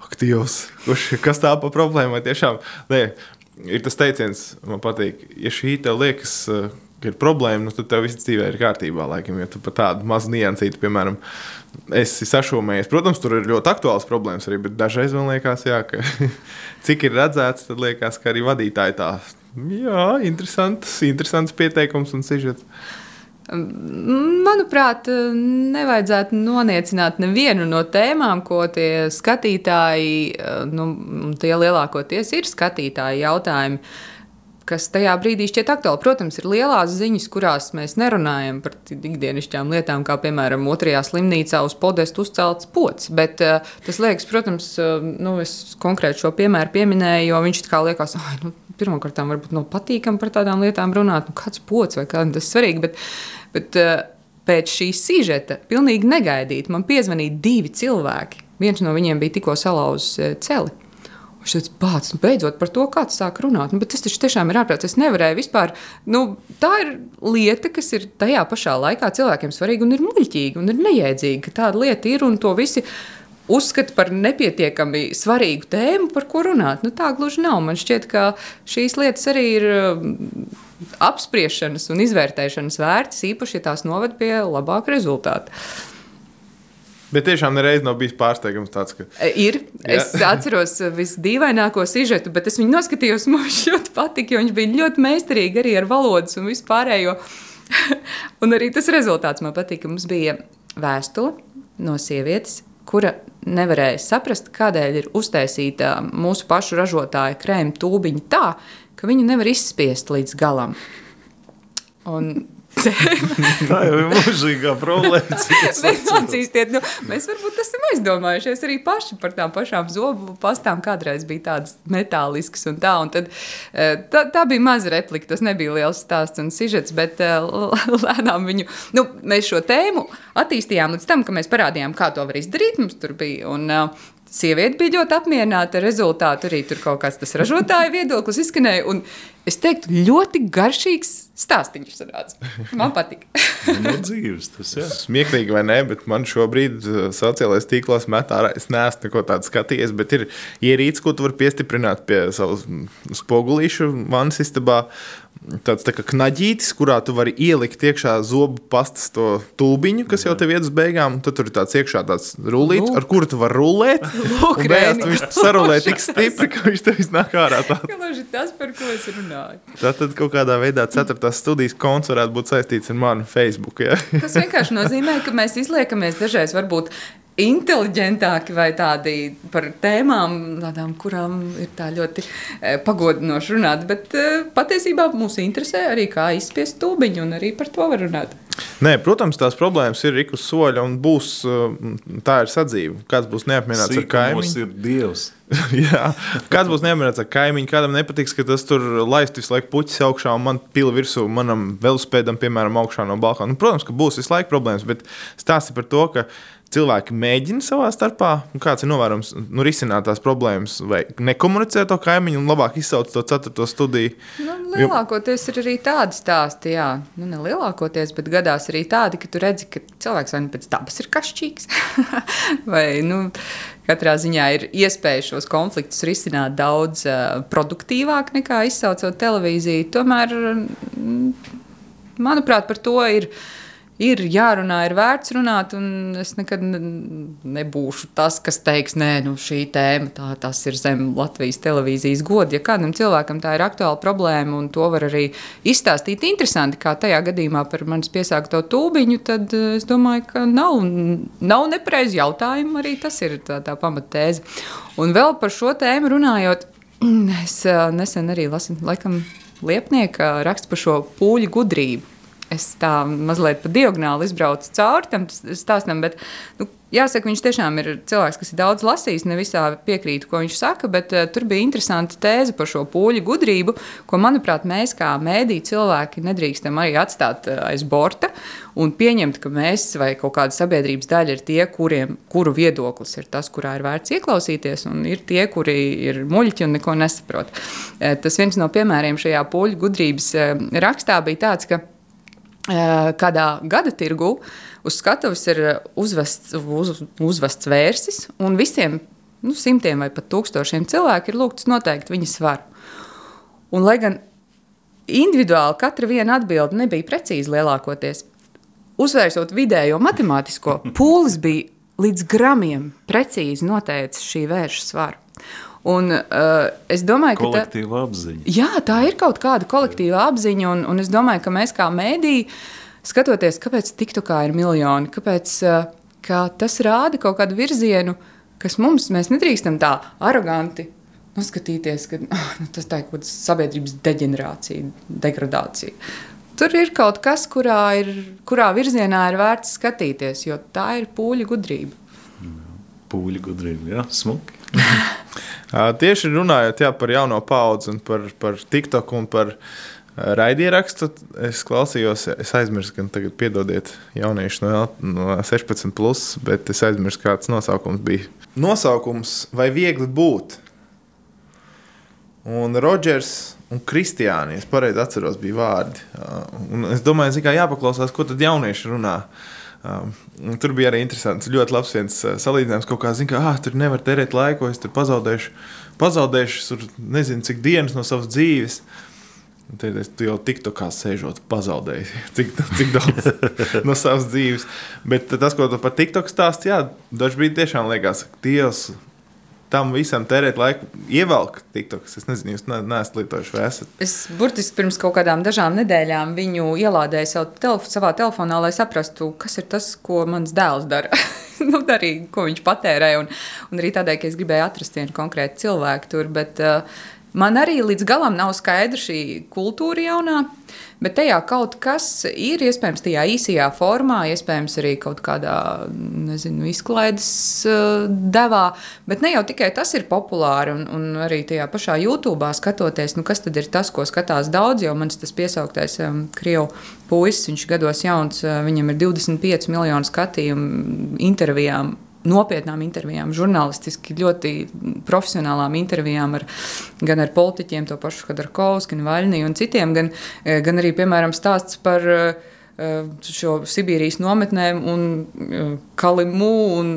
aktīvs, kurš kas tā pa problēmu tiešām. Ne, ir tas teiciens, man patīk, ja šī tev liekas ka ir problēma, nu, tad tev viss dzīvē ir kārtībā. Laikam, ja tu pat tādu mazu niansītu, piemēram, esi sašūmējies. Protams, tur ir ļoti aktuāls problēmas arī, bet dažreiz man liekas, jā, ka cik ir redzēts, tad liekas, ka arī vadītāji tā. Jā, interesants, interesants pieteikums un sižets. Manuprāt, nevajadzētu noniecināt nevienu no tēmām, ko tie skatītāji, nu, tie lielākoties ir skatītāji jautājumi kas tajā brīdī šķiet aktuāli. Protams, ir lielās ziņas, kurās mēs nerunājam par ikdienišķām lietām, kā piemēram otrajā slimnīcā uz podestu uzcelts pots. Bet uh, tas liekas, protams, uh, nu, es konkrēti šo piemēru pieminēju, jo viņš tā kā liekas, ah, nu, pirmkārt, varbūt nav patīkami par tādām lietām runāt, nu, kāds pots vai kāda tas svarīgi. Bet, bet, uh, Pēc šīs sižeta, pilnīgi negaidīti, man piezvanīja divi cilvēki. Viens no viņiem bija tikko salauzis celi. Viņš teica, bāc, nu, beidzot par to, kāds sāk runāt. Nu, bet tas taču tiešām ir ārprāts. Es nevarēju vispār. Nu, tā ir lieta, kas ir tajā pašā laikā cilvēkiem svarīga un ir muļķīga un ir neiedzīga. Tāda lieta ir un to visi uzskata par nepietiekami svarīgu tēmu, par ko runāt. Nu, tā gluži nav. Man šķiet, ka šīs lietas arī ir um, apspriešanas un izvērtēšanas vērtas, īpaši, ja tās noved pie labāka rezultāta. Bet tiešām nereiz nav bijis pārsteigums tāds, ka. E, ir. Jā. Es atceros visdīvaināko sižetu, bet es viņu noskatījos, man ļoti patika, jo viņš bija ļoti meistarīgi arī ar valodas un vispārējo. un arī tas rezultāts man patika. Mums bija vēstule no sievietes, kura nevarēja saprast, kādēļ ir uztaisīta mūsu pašu ražotāja krēma tūbiņa tā, ka viņu nevar izspiest līdz galam. Un Tā jau ir mūžīgā problēma. Nemācīsiet, nu, mēs varbūt esam aizdomājušies arī paši par tām pašām zobu pastām. Kādreiz bija tādas metāliskas un tā. Un tad, eh, tā, tā bija maza replika, tas nebija liels stāsts un sižets, bet eh, lēnām viņu, nu, mēs šo tēmu attīstījām līdz tam, ka mēs parādījām, kā to var izdarīt. Mums tur bija. Un, eh, Sieviete bija ļoti apmierināta ar rezultātu. Arī tur kaut kāds tas ražotāja viedoklis izskanēja. Un es teiktu, ļoti garšīgs stāstījums sanāca. Man patīk. No dzīves tas ir. Smieklīgi vai nē, bet man šobrīd uh, sociālajās tīklos met ārā. Es neesmu neko tādu skatījies, bet ir ierīce, ko tu vari piestiprināt pie savas mm, spogulīšu vannas istabā. Tāds tā kā knaģītis, kurā tu vari ielikt iekšā zobu pastas to tūbiņu, kas jau tev iet uz beigām. Tad tur ir tāds iekšā tāds rullīts, Lūk. ar kuru tu vari rullēt. Lūk, beigās viņš sarulē tik stipri, ka viņš tev iznāk ārā. Tā. Gluži tas, par ko es runāju. Tātad kaut kādā veidā ceturtās studijas konts varētu būt saistīts ar manu Facebook. Ja? Tas vienkārši nozīmē, ka mēs izliekamies dažreiz varbūt inteliģentāki vai tādi par tēmām, tādām, kurām ir tā ļoti eh, pagodinoši runāt. Bet eh, patiesībā mūs interesē arī, kā izspiest tūbiņu, un arī par to var runāt. Nē, protams, tās problēmas ir ik uz soļa, un būs uh, tā ir sadzīve. Kāds būs neapmierināts ar Sīkumos kaimiņu? ir dievs. Jā, kāds būs neapmierināts ar kaimiņu, kādam nepatiks, ka tas tur laist visu laiku puķis augšā un man pila virsū, manam velospēdam, piemēram, augšā no balkona. Nu, protams, ka būs visu laiku problēmas, bet stāsti par to, ka cilvēki mēģina savā starpā, un kāds ir novērojams, nu, risināt tās problēmas, vai nekomunicē to kaimiņu, un labāk izsauc to ceturto studiju. Nu, lielākoties ir arī tādi stāsti, jā, nu, ne lielākoties, bet gadās arī tādi, ka tu redzi, ka cilvēks vai nu pēc dabas ir kašķīgs, vai nu, katrā ziņā ir iespēja šos konfliktus risināt daudz uh, produktīvāk nekā izsaucot televīziju. Tomēr, mm, manuprāt, par to ir. Ir jārunā, ir vērts runāt, un es nekad ne- nebūšu tas, kas teiks, nē, nu, šī tēma tā, tas ir zem Latvijas televīzijas goda. Ja kādam cilvēkam tā ir aktuāla problēma, un to var arī izstāstīt interesanti, kā tajā gadījumā par manis piesākto tūbiņu, tad eh, es domāju, ka nav, nav nepareizi jautājumu. Arī tas ir tā, tā pamattēze. Un vēl par šo tēmu runājot, es eh, nesen arī lasu, laikam, Liepnieka rakstu par šo pūļu gudrību. Es tā mazliet pa diagonāli izbraucu cauri tam stāstam, bet nu, jāsaka, viņš tiešām ir cilvēks, kas ir daudz lasījis. Ne visā piekrītu, ko viņš saka, bet uh, tur bija interesanti tēze par šo pūļu gudrību, ko, manuprāt, mēs kā mēdī cilvēki nedrīkstam arī atstāt uh, aiz borta un pieņemt, ka mēs vai kaut kāda sabiedrības daļa ir tie, kuriem, kuru viedoklis ir tas, kurā ir vērts ieklausīties, un ir tie, kuri ir muļķi un neko nesaprot. Uh, tas viens no piemēriem šajā pūļu gudrības uh, rakstā bija tāds, ka kādā gada tirgu uz skatuves ir uzvests, uz, uzvests vērsis, un visiem nu, simtiem vai pat tūkstošiem cilvēku ir lūgts noteikt viņa svaru. Un, lai gan individuāli katra viena atbilde nebija precīza lielākoties, uzvērsot vidējo matemātisko, pūlis bija līdz gramiem precīzi noteicis šī vērša svaru. Un, uh, es domāju, ka tā, Kolektīva apziņa. Jā, tā ir kaut kāda kolektīva apziņa, un, un es domāju, ka mēs kā mēdīji, skatoties, kāpēc TikTokā ir miljoni, kāpēc uh, ka tas rāda kaut kādu virzienu, kas mums, mēs nedrīkstam tā aroganti noskatīties, ka ah, nu, tas tā ir kaut kāda sabiedrības deģenerācija, degradācija. Tur ir kaut kas, kurā, ir, kurā virzienā ir vērts skatīties, jo tā ir pūļa gudrība. Pūļu gudrība, jā, smuki. Tieši runājot jā, par jauno paudzi un par, par TikTok un par raidierakstu, es klausījos, es aizmirsu, gan tagad piedodiet jaunieši no, no 16, plus, bet es aizmirsu, kāds nosaukums bija. Nosaukums vai viegli būt? Un Rodžers un Kristiāni, es pareizi atceros, bija vārdi. Un es domāju, ka jāpaklausās, ko tad jaunieši runā. Um, tur bija arī interesants, ļoti labs viens uh, salīdzinājums. Kaut kā zina, ka ah, tur nevar terēt laiku, es tur pazaudēšu, pazaudēšu tur nezinu, cik dienas no savas dzīves. Tad es jau tiktu kā sēžot, pazaudēju cik, cik daudz no savas dzīves. Bet tas, ko tu par TikTok stāstīji, jā, dažkārt tiešām liekas, ka Dievs tam visam tērēt laiku, ievelk TikTok. Es nezinu, jūs ne, neesat lietojuši vai esat. Es burtiski pirms kaut kādām dažām nedēļām viņu ielādēju savu telef savā telefonā, lai saprastu, kas ir tas, ko mans dēls dara. nu, arī ko viņš patērē. Un, un arī tādēļ, ka es gribēju atrast vienu konkrētu cilvēku tur. Bet, uh, Man arī līdz galam nav skaidra šī kultūra jaunā, bet tajā kaut kas ir iespējams tajā īsajā formā, iespējams arī kaut kādā nezinu, izklaides uh, devā. Bet ne jau tikai tas ir populāri, un, un arī tajā pašā YouTube skatoties, nu, kas tad ir tas, ko skatās daudz. Jo mans tas piesauktais um, krievu puisis, viņš gados jauns, uh, viņam ir 25 miljonu skatījumu intervijām nopietnām intervijām, žurnālistiski ļoti profesionālām intervijām ar, gan ar politiķiem, to pašu Kadarkovs, gan Vaļniju un citiem, gan, eh, gan arī, piemēram, stāsts par uh, šo Sibīrijas nometnēm un Kalimu un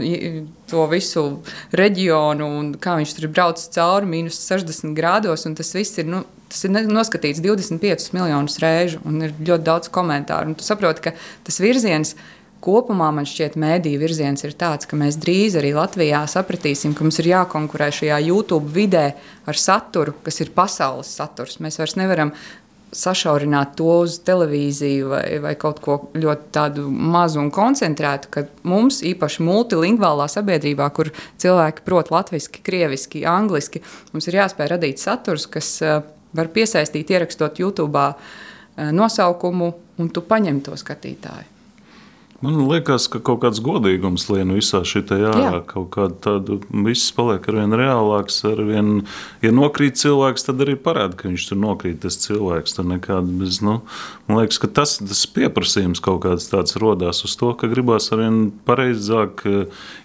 to visu reģionu un kā viņš tur ir braucis cauri mīnus 60 grādos, un tas viss ir, nu, tas ir noskatīts 25 miljonus reižu un ir ļoti daudz komentāru, un tu saproti, ka tas virziens ir kopumā man šķiet, mēdīņu virziens ir tāds, ka mēs drīz arī Latvijā sapratīsim, ka mums ir jākonkurē šajā YouTube vidē ar saturu, kas ir pasaules saturs. Mēs vairs nevaram sašaurināt to uz televīziju vai, vai kaut ko ļoti mazu un koncentrētu, ka mums, īpaši multilingvālā sabiedrībā, kur cilvēki prot latviešu, krieviski, angliski, mums ir jāspēj radīt saturs, kas uh, var piesaistīt, ierakstot YouTube uh, nosaukumu, un tu paņem to skatītāju. Man liekas, ka kaut kāds godīgums lien visā šajā ārā. Kaut kāda tāda viss paliek ar vien reālāks. Ar vien, ja nokrīt cilvēks, tad arī parāda, ka viņš tur nokrīt. Tas cilvēks tur nekāda bez. Nu, man liekas, ka tas, tas pieprasījums kaut kāds tāds rodās uz to, ka gribās ar vien pareizāk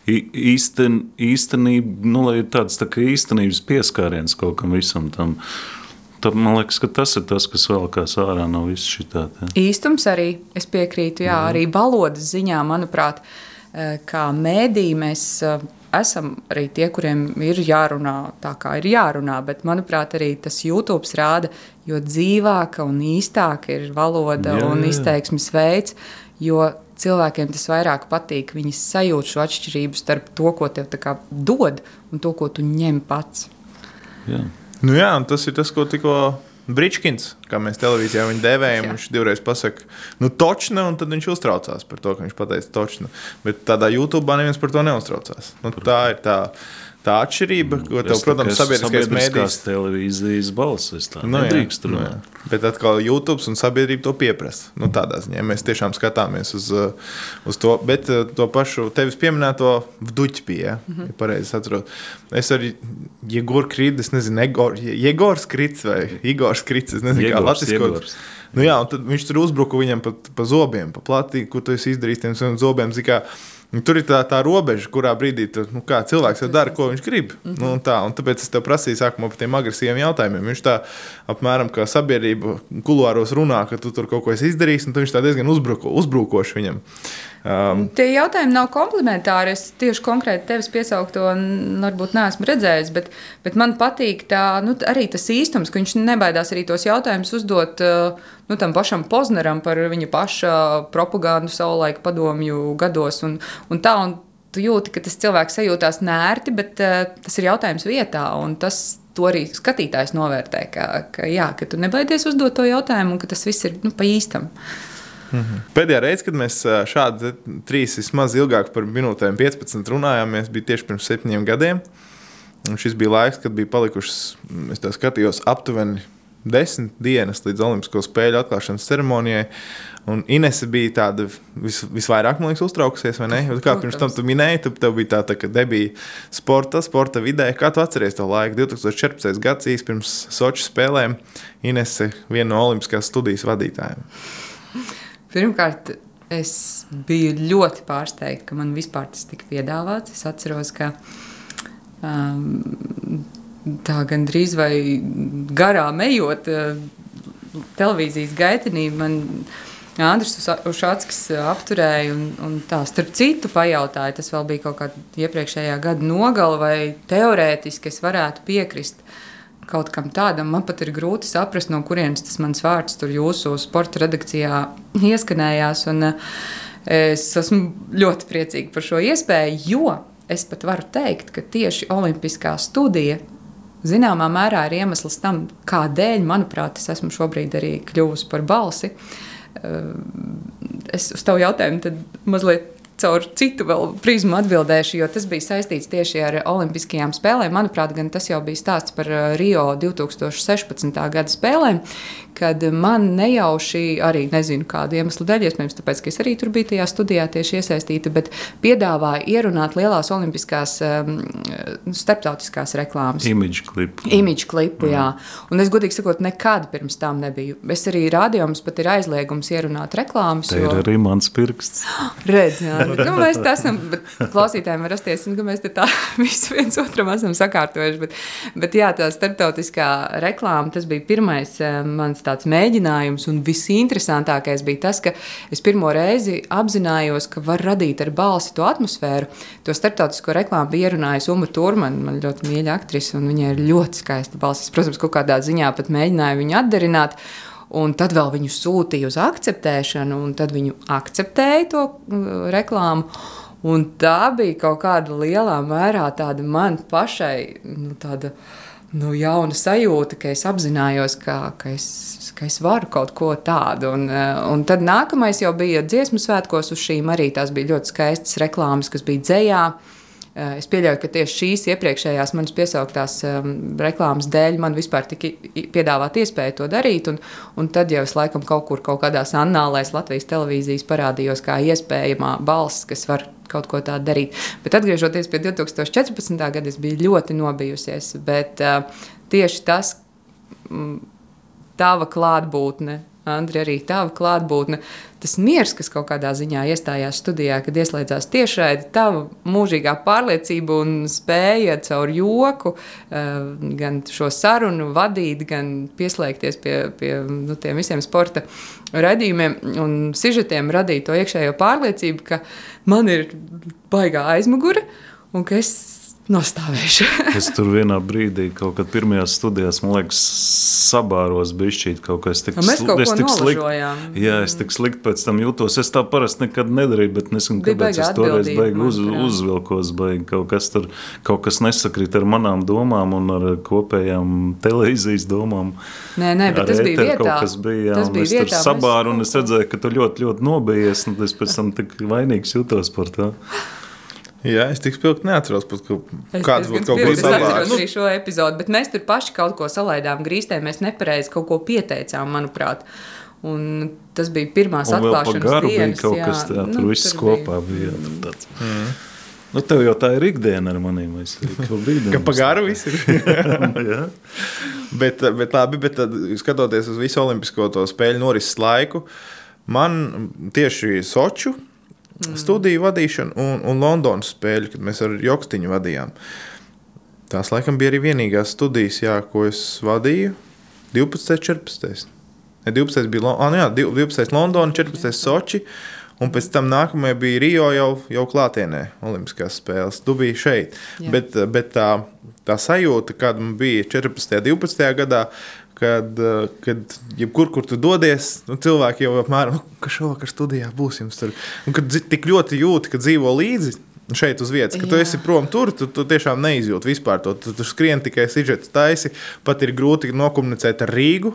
īsten, īstenību, nu, lai ir tāds tā kā īstenības pieskāriens kaut kam visam tam. Tad man liekas, ka tas ir tas, kas velkās ārā no visas šī tā. Īstums arī, es piekrītu, jā, arī valodas ziņā, manuprāt, eh, kā mēdī mēs eh, esam arī tie, kuriem ir jārunā tā, kā ir jārunā, bet, manuprāt, arī tas YouTube rāda, jo dzīvāka un īstāka ir valoda jā, un izteiksmes veids, jo cilvēkiem tas vairāk patīk. Viņi sajūt šo atšķirību starp to, ko tev dod, un to, ko tu ņem pats. Jā. Nu jā, tas ir tas, ko tikko Brīčkins, kā mēs televīzijā viņu devējam, viņš divreiz pasakā, nu, točna, un tad viņš uztraucās par to, ka viņš pateica točna. Bet tādā YouTube neviens par to neuztraucās. Nu, tā ir tā tā atšķirība, ko tev, protams, sabiedriskais mēdījis. televīzijas balss. Tā nu, nedrīkst jā, nu, jā. Bet atkal YouTube un sabiedrība to pieprasa. Nu, tādā ziņā mēs tiešām skatāmies uz, uh, uz to. Bet uh, to pašu tevis pieminēto Vduķpiju, ja, mm -hmm. ja pareizi atceros. Es arī Jēgor Krītis, nezinu, Egor, Jēgors Krits vai Igors Krits, es nezinu, Jegors, kā latviskot. Nu, jā, un tad viņš tur uzbruka viņam pa, pa zobiem, pa platī, ko tu esi izdarījis tiem zobiem. Zikā, Nu, tur ir tā, tā robeža, kurā brīdī tu, nu, cilvēks dara, ko viņš grib. Mm -hmm. nu, tā, tāpēc es tev prasīju sākumā par tiem agresīviem jautājumiem. Viņš tā apmēram kā sabiedrība kuluāros runā, ka tu tur kaut ko esi izdarījis, un viņš tā diezgan uzbruko, uzbrukoši viņam. Um, Tie jautājumi nav komplementāri. Es tieši konkrēti tevis piesaukto varbūt neesmu redzējis, bet, bet man patīk tā, nu, arī tas īstums, ka viņš nebaidās arī tos jautājumus uzdot nu, tam pašam Pozneram par viņa paša propagandu savulaik padomju gados. Un, un tā, un tu jūti, ka tas cilvēks sajūtās nērti, bet uh, tas ir jautājums vietā. Tas, to arī skatītājs novērtē, ka, ka, jā, ka tu nebaidies uzdot to jautājumu un ka tas viss ir nu, pa īstam. -hmm. Pēdējā reize, kad mēs šādi trīs vismaz ilgāk par minūtēm 15 runājāmies, bija tieši pirms septiņiem gadiem. Un šis bija laiks, kad bija palikušas, es tā skatījos, aptuveni desmit dienas līdz Olimpisko spēļu atklāšanas ceremonijai. Un Inese bija tāda vis, visvairāk, man liekas, uztraukusies, vai ne? Kā pirms tam tu minēji, tu, tev bija tā, tā ka debija sporta, sporta vidē. Kā tu atceries to laiku? 2014. gads īsi pirms Soču spēlēm Inese viena no Olimpiskās studijas vadītājiem. Pirmkārt, es biju ļoti pārsteigta, ka man vispār tas tika piedāvāts. Es atceros, ka um, tā gandrīz vai garām ejot televīzijas gaitenī. Man Andris Ušāckis apturēja un, un tā starp citu pajautāja, tas vēl bija kaut kāda iepriekšējā gada nogala, vai teorētiski es varētu piekrist kaut kam tādam. Man pat ir grūti saprast, no kurienes tas mans vārds tur jūsu sporta redakcijā ieskanējās. Un, es esmu ļoti priecīga par šo iespēju, jo es pat varu teikt, ka tieši Olimpiskā studija zināmā mērā ir iemesls tam, kādēļ, manuprāt, es esmu šobrīd arī kļuvusi par balsi. Eh, es uz tavu jautājumu mazliet caur citu prizmu atbildēšu, jo tas bija saistīts tieši ar Olimpiskajām spēlēm. Manuprāt, tas jau bija stāsts par uh, Rio 2016. gada spēlēm, kad man nejauši, arī nezinu kādu iemeslu dēļ, iespējams, tāpēc, ka es arī tur biju tajā studijā tieši iesaistīta, bet piedāvāja ierunāt lielās olimpiskās um, starptautiskās reklāmas. Image klipu. Image klipu, jā. Un es godīgi sakot, nekad pirms tam nebiju. Es arī rādīju, mums pat ir aizliegums ierunāt reklāmas. Te ir arī mans pirksts. Redz, jā, nu, ka mēs tā esam, bet klausītājiem var rasties, ka mēs te tā visu viens otram esam sakārtojuši. Bet, bet jā, tā starptautiskā reklāma, tas bija pirmais eh, mans tāds mēģinājums, un visinteresantākais bija tas, ka es pirmo reizi apzinājos, ka var radīt ar balsi to atmosfēru. To starptautisko reklāmu bija ierunājusi Uma Turmana, man ļoti mīļa aktrise, un viņai ir ļoti skaista balss. Protams, kaut kādā ziņā pat mēģināju viņu atdarināt. Un tad vēl viņu sūtīja uz akceptēšanu, un tad viņu akceptēja to uh, reklāmu. Un tā bija kaut kāda lielā mērā tāda man pašai nu, tāda, nu, jauna sajūta, ka es apzinājos, ka, ka, es, ka es varu kaut ko tādu. Un, uh, un tad nākamais jau bija dziesmu svētkos, uz šīm arī tās bija ļoti skaistas reklāmas, kas bija dzējā. Uh, Es pieļauju, ka tieši šīs iepriekšējās manas piesauktās um, reklāmas dēļ man vispār tika piedāvāta iespēja to darīt. Un, un tad jau es laikam kaut kur, kaut kādās annālēs Latvijas televīzijas parādījos kā iespējamā balss, kas var kaut ko tādu darīt. Bet atgriežoties pie 2014. gada, es biju ļoti nobijusies. Bet uh, tieši tas, mm, tava klātbūtne, Andri, arī tava klātbūtne, tas miers, kas kaut kādā ziņā iestājās studijā, kad ieslēdzās tiešraidi, tava mūžīgā pārliecība un spēja caur joku eh, gan šo sarunu vadīt, gan pieslēgties pie, pie nu, tiem visiem sporta raidījumiem un sižetiem, radīt to iekšējo pārliecību, ka man ir baigā aizmugure un ka es nostāvēšu. Es tur vienā brīdī, kaut kad pirmajās studijās, man liekas, sabāros bišķīt kaut kas tik Un mēs kaut ko nolažojām. Jā, es tik slikti pēc tam jūtos. Es tā parasti nekad nedarīju, bet nezinu, kāpēc es toreiz baigi uz, uzvilkos, baigi kaut kas tur, kaut kas nesakrīt ar manām domām un ar kopējām televīzijas domām. Nē, nē, bet Ar tas bija vietā. Kaut kas bija, jā, Tas bija es tur vietā, mēs sabāru, un es redzēju, ka tu ļoti, ļoti nobijies, un es pēc tam tik vainīgs jūtos par to. Jā, es tik spilgti neatceros, pat, ka Es kāds būtu kaut ko spilgti atceros savādāk. arī šo epizodu, bet mēs tur paši kaut ko salaidām grīstē, mēs nepareizi kaut ko pieteicām, manuprāt. Un tas bija pirmās Un atklāšanas garu bija dienas. kaut jā. kas tāds, Nu, tur viss tur bija. kopā bija. tur tāds. Nu, tev jau tā ir ikdiena ar maniem. Es biju. Ka pa garu viss ir. Jā. bet, bet labi, bet tad, skatoties uz visu olimpisko to spēļu norises laiku, man tieši Soču studiju vadīšana un, un Londonas spēļu, kad mēs ar Jokstiņu vadījām. Tās laikam bija arī vienīgās studijas, jā, ko es vadīju. 12, 14. Ne, 12 bija Lon- ah, nu jā, 12. Londona, 14. Soči. Un pēc tam nākamajā bija Rio jau, jau klātienē, Olimpiskās spēles. Tu biji šeit. Jā. Bet, bet tā, tā sajūta, kāda man bija 14. un 12. gadā, kad, eh, kad jebkur, kur tu dodies, nu, cilvēki jau apmēram, "Nu, ka šovakar studijā būs jums tur. Un kad tik ļoti jūti, ka dzīvo līdzi. Šeit uz vietas, ka tu Jā. esi prom tur, tu, tu tiešām neizjūti vispār to. Tu, tu skrien tikai sižets taisi, pat ir grūti nokomunicēt ar Rīgu.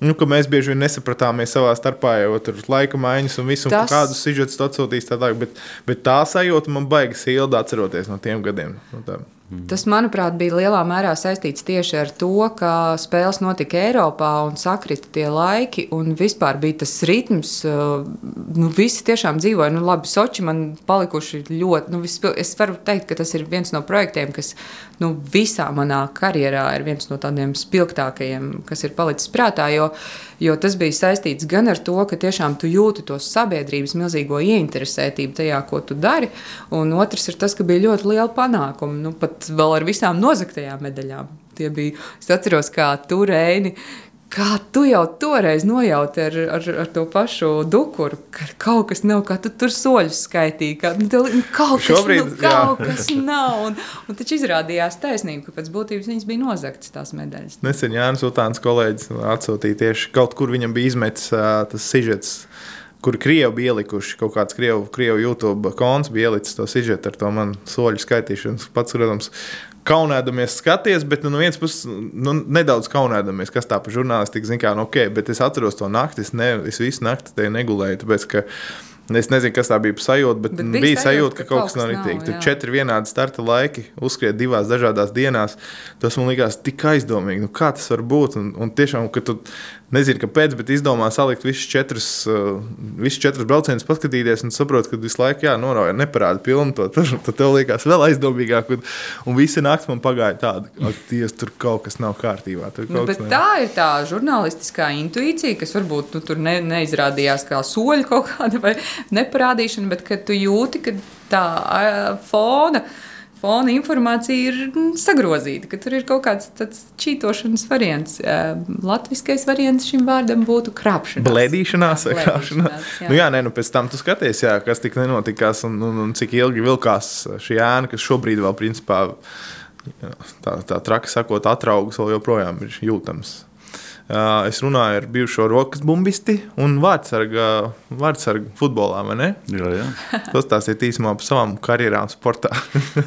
Nu, mēs bieži vien nesapratāmies savā starpā, jau tur laika maiņas un visu, un Tas- kādus sižetus tu atsūtīs. Tā, tā, bet, bet tā sajūta man baigas silda atceroties no tiem gadiem. Nu, tā. Tas, manuprāt, bija lielā mērā saistīts tieši ar to, ka spēles notika Eiropā un sakrita tie laiki. Un vispār bija tas ritms, uh, nu, visi tiešām dzīvoja. Nu, labi, Soči man palikuši ļoti. Nu, vispil- es varu teikt, ka tas ir viens no projektiem, kas nu, visā manā karjerā ir viens no tādiem spilgtākajiem, kas ir palicis prātā. Jo, jo tas bija saistīts gan ar to, ka tiešām tu jūti to sabiedrības milzīgo ieinteresētību tajā, ko tu dari. Un otrs ir tas, ka bija ļoti liela panākuma. Nu, pat vēl ar visām nozagtajām medaļām. Tie bija, es atceros, kā tu reini. Kā tu jau toreiz nojauti ar, ar, ar to pašu dukuru, ka kaut kas nav, kā tu tur soļus skaitīji. Ka, nu, tev nu, kaut kas, Šobrīd, nu, kaut jā. kas nav. Un, un taču izrādījās taisnība, ka pēc būtības viņas bija nozagtas tās medaļas. Nesen Jānis Utāns kolēģis atsūtīja tieši kaut kur viņam bija izmetis ā, tas sižets. Kur krievi bija ielikuši kaut kāds krievu, krievu YouTube konts, bija ielicis to sižetu ar to manu soļu skaitīšanu. Pats, protams, kaunēdamies skaties, bet nu, no vienas puses nu, nedaudz kaunēdamies, kas tā par žurnālistiku zina, nu, ok, bet es atceros to nakti, es, ne, es visu nakti te negulēju, tāpēc, ka Es nezinu, kas tā bija sajūta, bet, Bet bija bija sajūta, ka ka kaut kas nav ritīgi. Tur jā. četri vienādi starta laiki, uzskriet divās dažādās dienās. Tas man likās tik aizdomīgi. Nu, kā tas var būt? Un, un tiešām, ka tu nezini, kāpēc, bet izdomā salikt visus četrus, uh, visus četrus braucienus, paskatīties un saprot, ka visu laiku norauja neparāda pilnu to. Tad, tad tev liekas vēl aizdomīgāk. Un, un visa nakts man pagāja tāda, ka Dievs, tur kaut kas nav kārtībā. Nu, tā ir tā žurnālistiskā intuīcija, kas varbūt nu, tur ne, neizrādījās kā soļi kaut kāda vai neparādīšana, bet kad tu jūti, ka tā ā, fona. Fona informācija ir mm, sagrozīta, ka tur ir kaut kāds tāds čītošanas variants. Latvijas variants šim vārdam būtu krāpšanās. Bledīšanās, vai krāpšanās. blēdīšanās, jā. Nu, jā, nē, nu pēc tam tu skaties, jā, kas tik nenotikās un, un, un cik ilgi vilkās šī ēna, kas šobrīd vēl principā tā, tā traki sakot, atraugas vēl joprojām ir jūtams. Es runāju ar bijušo rokas bumbisti un vārdsargu, vārdsargu futbolā. vai ne? Jā, jā. Pastāstiet īsumā par savām karjerām sportā.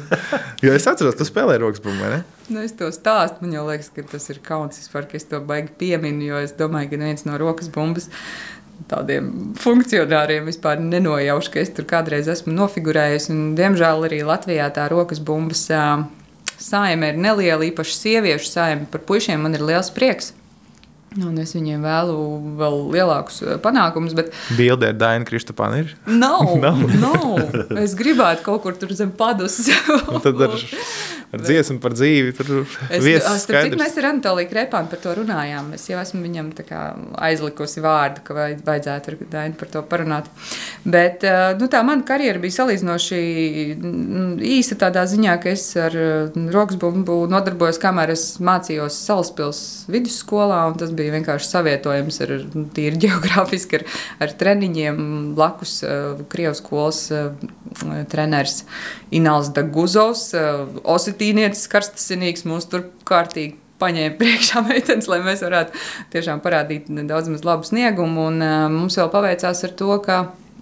jo es atceros, tu spēlēji rokas bumbu, vai ne? Nu, es to stāstu. Man jau liekas, ka tas ir kauns vispār, ka es to baigi pieminu, jo es domāju, ka neviens no rokas bumbas tādiem funkcionāriem vispār nenojauš, ka es tur kādreiz esmu nofigurējis. Un, diemžēl arī Latvijā tā rokas bumbas saime ir neliela, īpaši sieviešu saime. Par puišiem man ir liels prieks. Un es viņiem vēlu vēl lielākus ā, panākumus, bet Bildē ar Dainu Kristapānu ir. nav, Nav. nav. Es gribētu kaut kur tur zem padus. Tad ar, ar dziesmu par dzīvi tur starp citu, skaidrs. mēs ar Anatoliju Krepānu par to runājām. Es jau esmu viņam aizlikusi vārdu, ka vajad- vajadzētu ar Dainu par to parunāt. Bet nu, tā mana karjera bija salīdzinoši īsa tādā ziņā, ka es ar rokas bumbu nodarbojos, kamēr es mācījos Salaspils vidusskolā. Tas bija vienkārši savietojams ar nu, tīri geogrāfiski, ar, ar treniņiem. Blakus Krievijas skolas treneris Ināls Daguzovs, uh, Ositīnietis, karstasinīgs, mūs tur kārtīgi paņēma priekšā meitenes, lai mēs varētu tiešām parādīt daudz maz labu sniegumu. Un, uh, mums vēl paveicās ar to, ka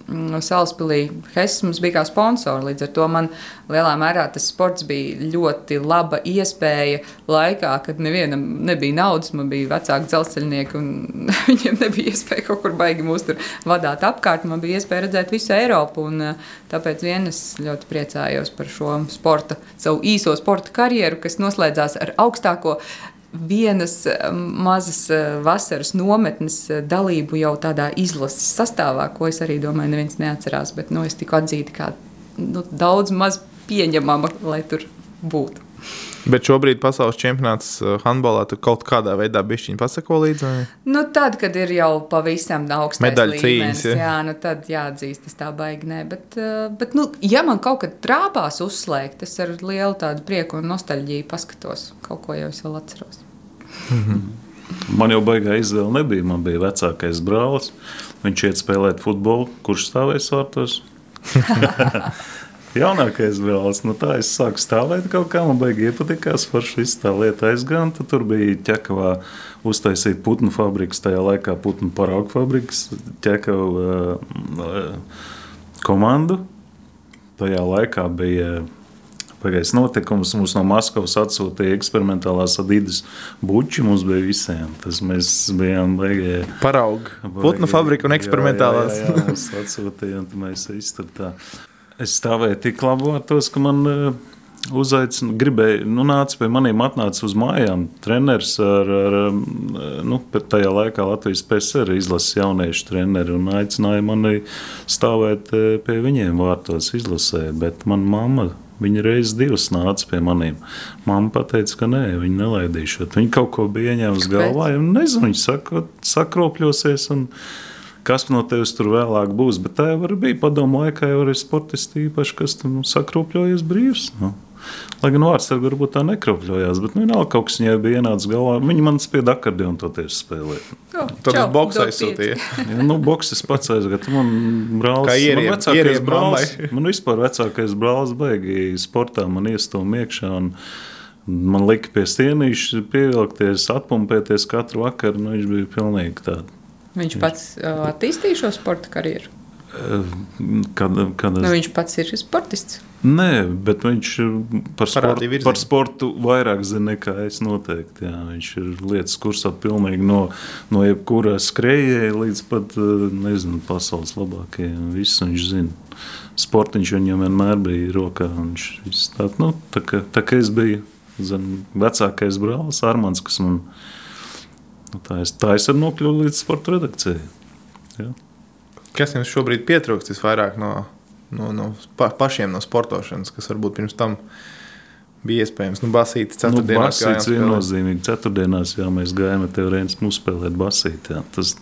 Salaspīlī Hess mums bija kā sponsors. Līdz ar to man lielā mērā tas sports bija ļoti laba iespēja laikā, kad nevienam nebija naudas. Man bija vecāki dzelzceļnieki, un viņiem nebija iespēja kaut kur baigi mūs tur vadīt apkārt. Man bija iespēja redzēt visu Eiropu. Un, uh, tāpēc vien es ļoti priecājos par šo sporta, savu īso sporta karjeru, kas noslēdzās ar augstāko vienas eh, mazas eh, vasaras nometnes eh, dalību jau tādā izlases sastāvā, ko es arī domāju, neviens neatcerās. Bet nu, es tiku atzīta kā nu, daudz maz pieņemama, lai tur būtu. Bet šobrīd pasaules čempionāts uh, handbolā tu kaut kādā veidā bišķiņu pasako līdzi. vai? Nu, tad, kad ir jau pavisam augstais Medaļu cīņas, ja? jā, nu, tad jāatzīst, tas tā baigi nē. Bet, eh, bet nu, ja man kaut kad trāpās uzslēgt, es ar lielu tādu prieku un nostalģiju paskatos. Kaut ko jau es vēl atceros. Man jau baigā izvēle nebija. Man bija vecākais brālis. Viņš iet spēlēt futbolu. Kurš stāvēs vārtos? Jaunākais brālis. Nu, tā es sāku stāvēt kaut kā. Man baigi iepatikās. Forši viss tā lieta aizgāja. Tad tur bija ķekavā uztaisīta putnu fabriks. Tajā laikā putnu paraugu fabriks. Ķekava uh, komandu. Tajā laikā bija Pagājis notikums mums no Maskavas atsūtīja eksperimentālās adīdas buči. Mums bija visiem. Tas mēs bijām beigās. Paraugu. Putnu fabrika un eksperimentālās. Jā, jā, jā, mums atsūtīja, un mēs visi tur tā. Es stāvēju tik labos, ka man uh, uzaicināja, gribēja, nu, nāca pie maniem, atnāca uz mājām. Treneris ar, ar um, nu, tajā laikā Latvijas PSR izlases jauniešu treneri un aicināja mani stāvēt eh, pie viņiem vārtos izlasē, bet man mamma. Viņa reizes divas nāca pie maniem. Māma teica, ka nē, viņa nelaidīšot. Viņa kaut ko bija ieņēmusi galvā. un Nezinu, viņa saka, sakropļosies. Un, kas no tevis tur vēlāk būs. Bet tā jau bija padomu laikā, jau arī sportisti īpaši, kas tam nu, sakropļojies brīvs. Nu. Lai gan vārds varbūt tā nekropļojās, bet nu, vienalga kaut kas viņai bija ienācis galvā. Viņa man spieda akordionu toties spēlēt. Oh, čau, uz boks aizsūtīja. Ja, nu, Boksis pats aizgāja. Man brālis, Kā ieriem- man vecākais ieriem brālis, mammai. man vispār vecākais brālis beigīgi sportā, man iestūma iekšā. Un, Man lika pie stienīša pievilkties, atpumpēties katru vakaru. Nu, viņš bija pilnīgi tāds. Viņš pats uh, attīstīja šo sporta karjeru. Kad, kad Nu, es... viņš pats ir sportists. Nē, bet viņš ir par sportu, par sportu vairāk zina nekā es. Noteikti, jā. viņš ir lietas kursā pilnīgi no, no jebkura skrejēja līdz pat nezinu, pasaules labākajiem. Visu viņš zina. Sportiņš viņam vienmēr bija rokā. Viņš viss tā, nu, tā, kā, tā kā es biju zin, vecākais brālis Armāns, kas man nu, tā es, tā es arī nokļuvu līdz sporta redakcijai. Jā. Kas jums šobrīd pietrūkst visvairāk no, no, no pa, pašiem no sportošanas, kas varbūt pirms tam bija iespējams? Nu, basītis Nu, ceturtdienās. basīts viennozīmīgi. Ceturtdienās jau mēs gājām ar tevi Rēns mūsu spēlēt basīt. Jā. Tas,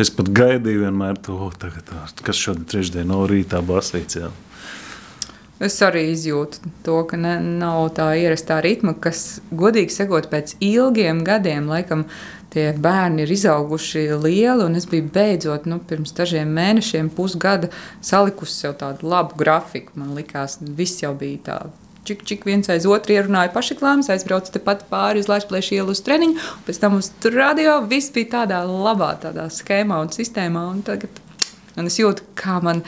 es pat gaidīju vienmēr to, oh, tagad, kas šodien trešdien no rītā basīts. Jā. Es arī izjūtu to, ka ne, nav tā ierastā ritma, kas, godīgi sakot, pēc ilgiem gadiem, laikam, tie bērni ir izauguši lieli. un Es biju beidzot, nu, pirms dažiem mēnešiem, pusgada salikusi sev tādu labu grafiku. Man liekas, viss jau bija tā. Čik, čik viens aiz otru ierunāja pašiklāms, aizbraucu tepat pāri uz Latvijas ielu uz treniņu, pēc tam uz radio viss bija tādā labā tādā schēmā un sistēmā. Un tagad un es jūtu, kā man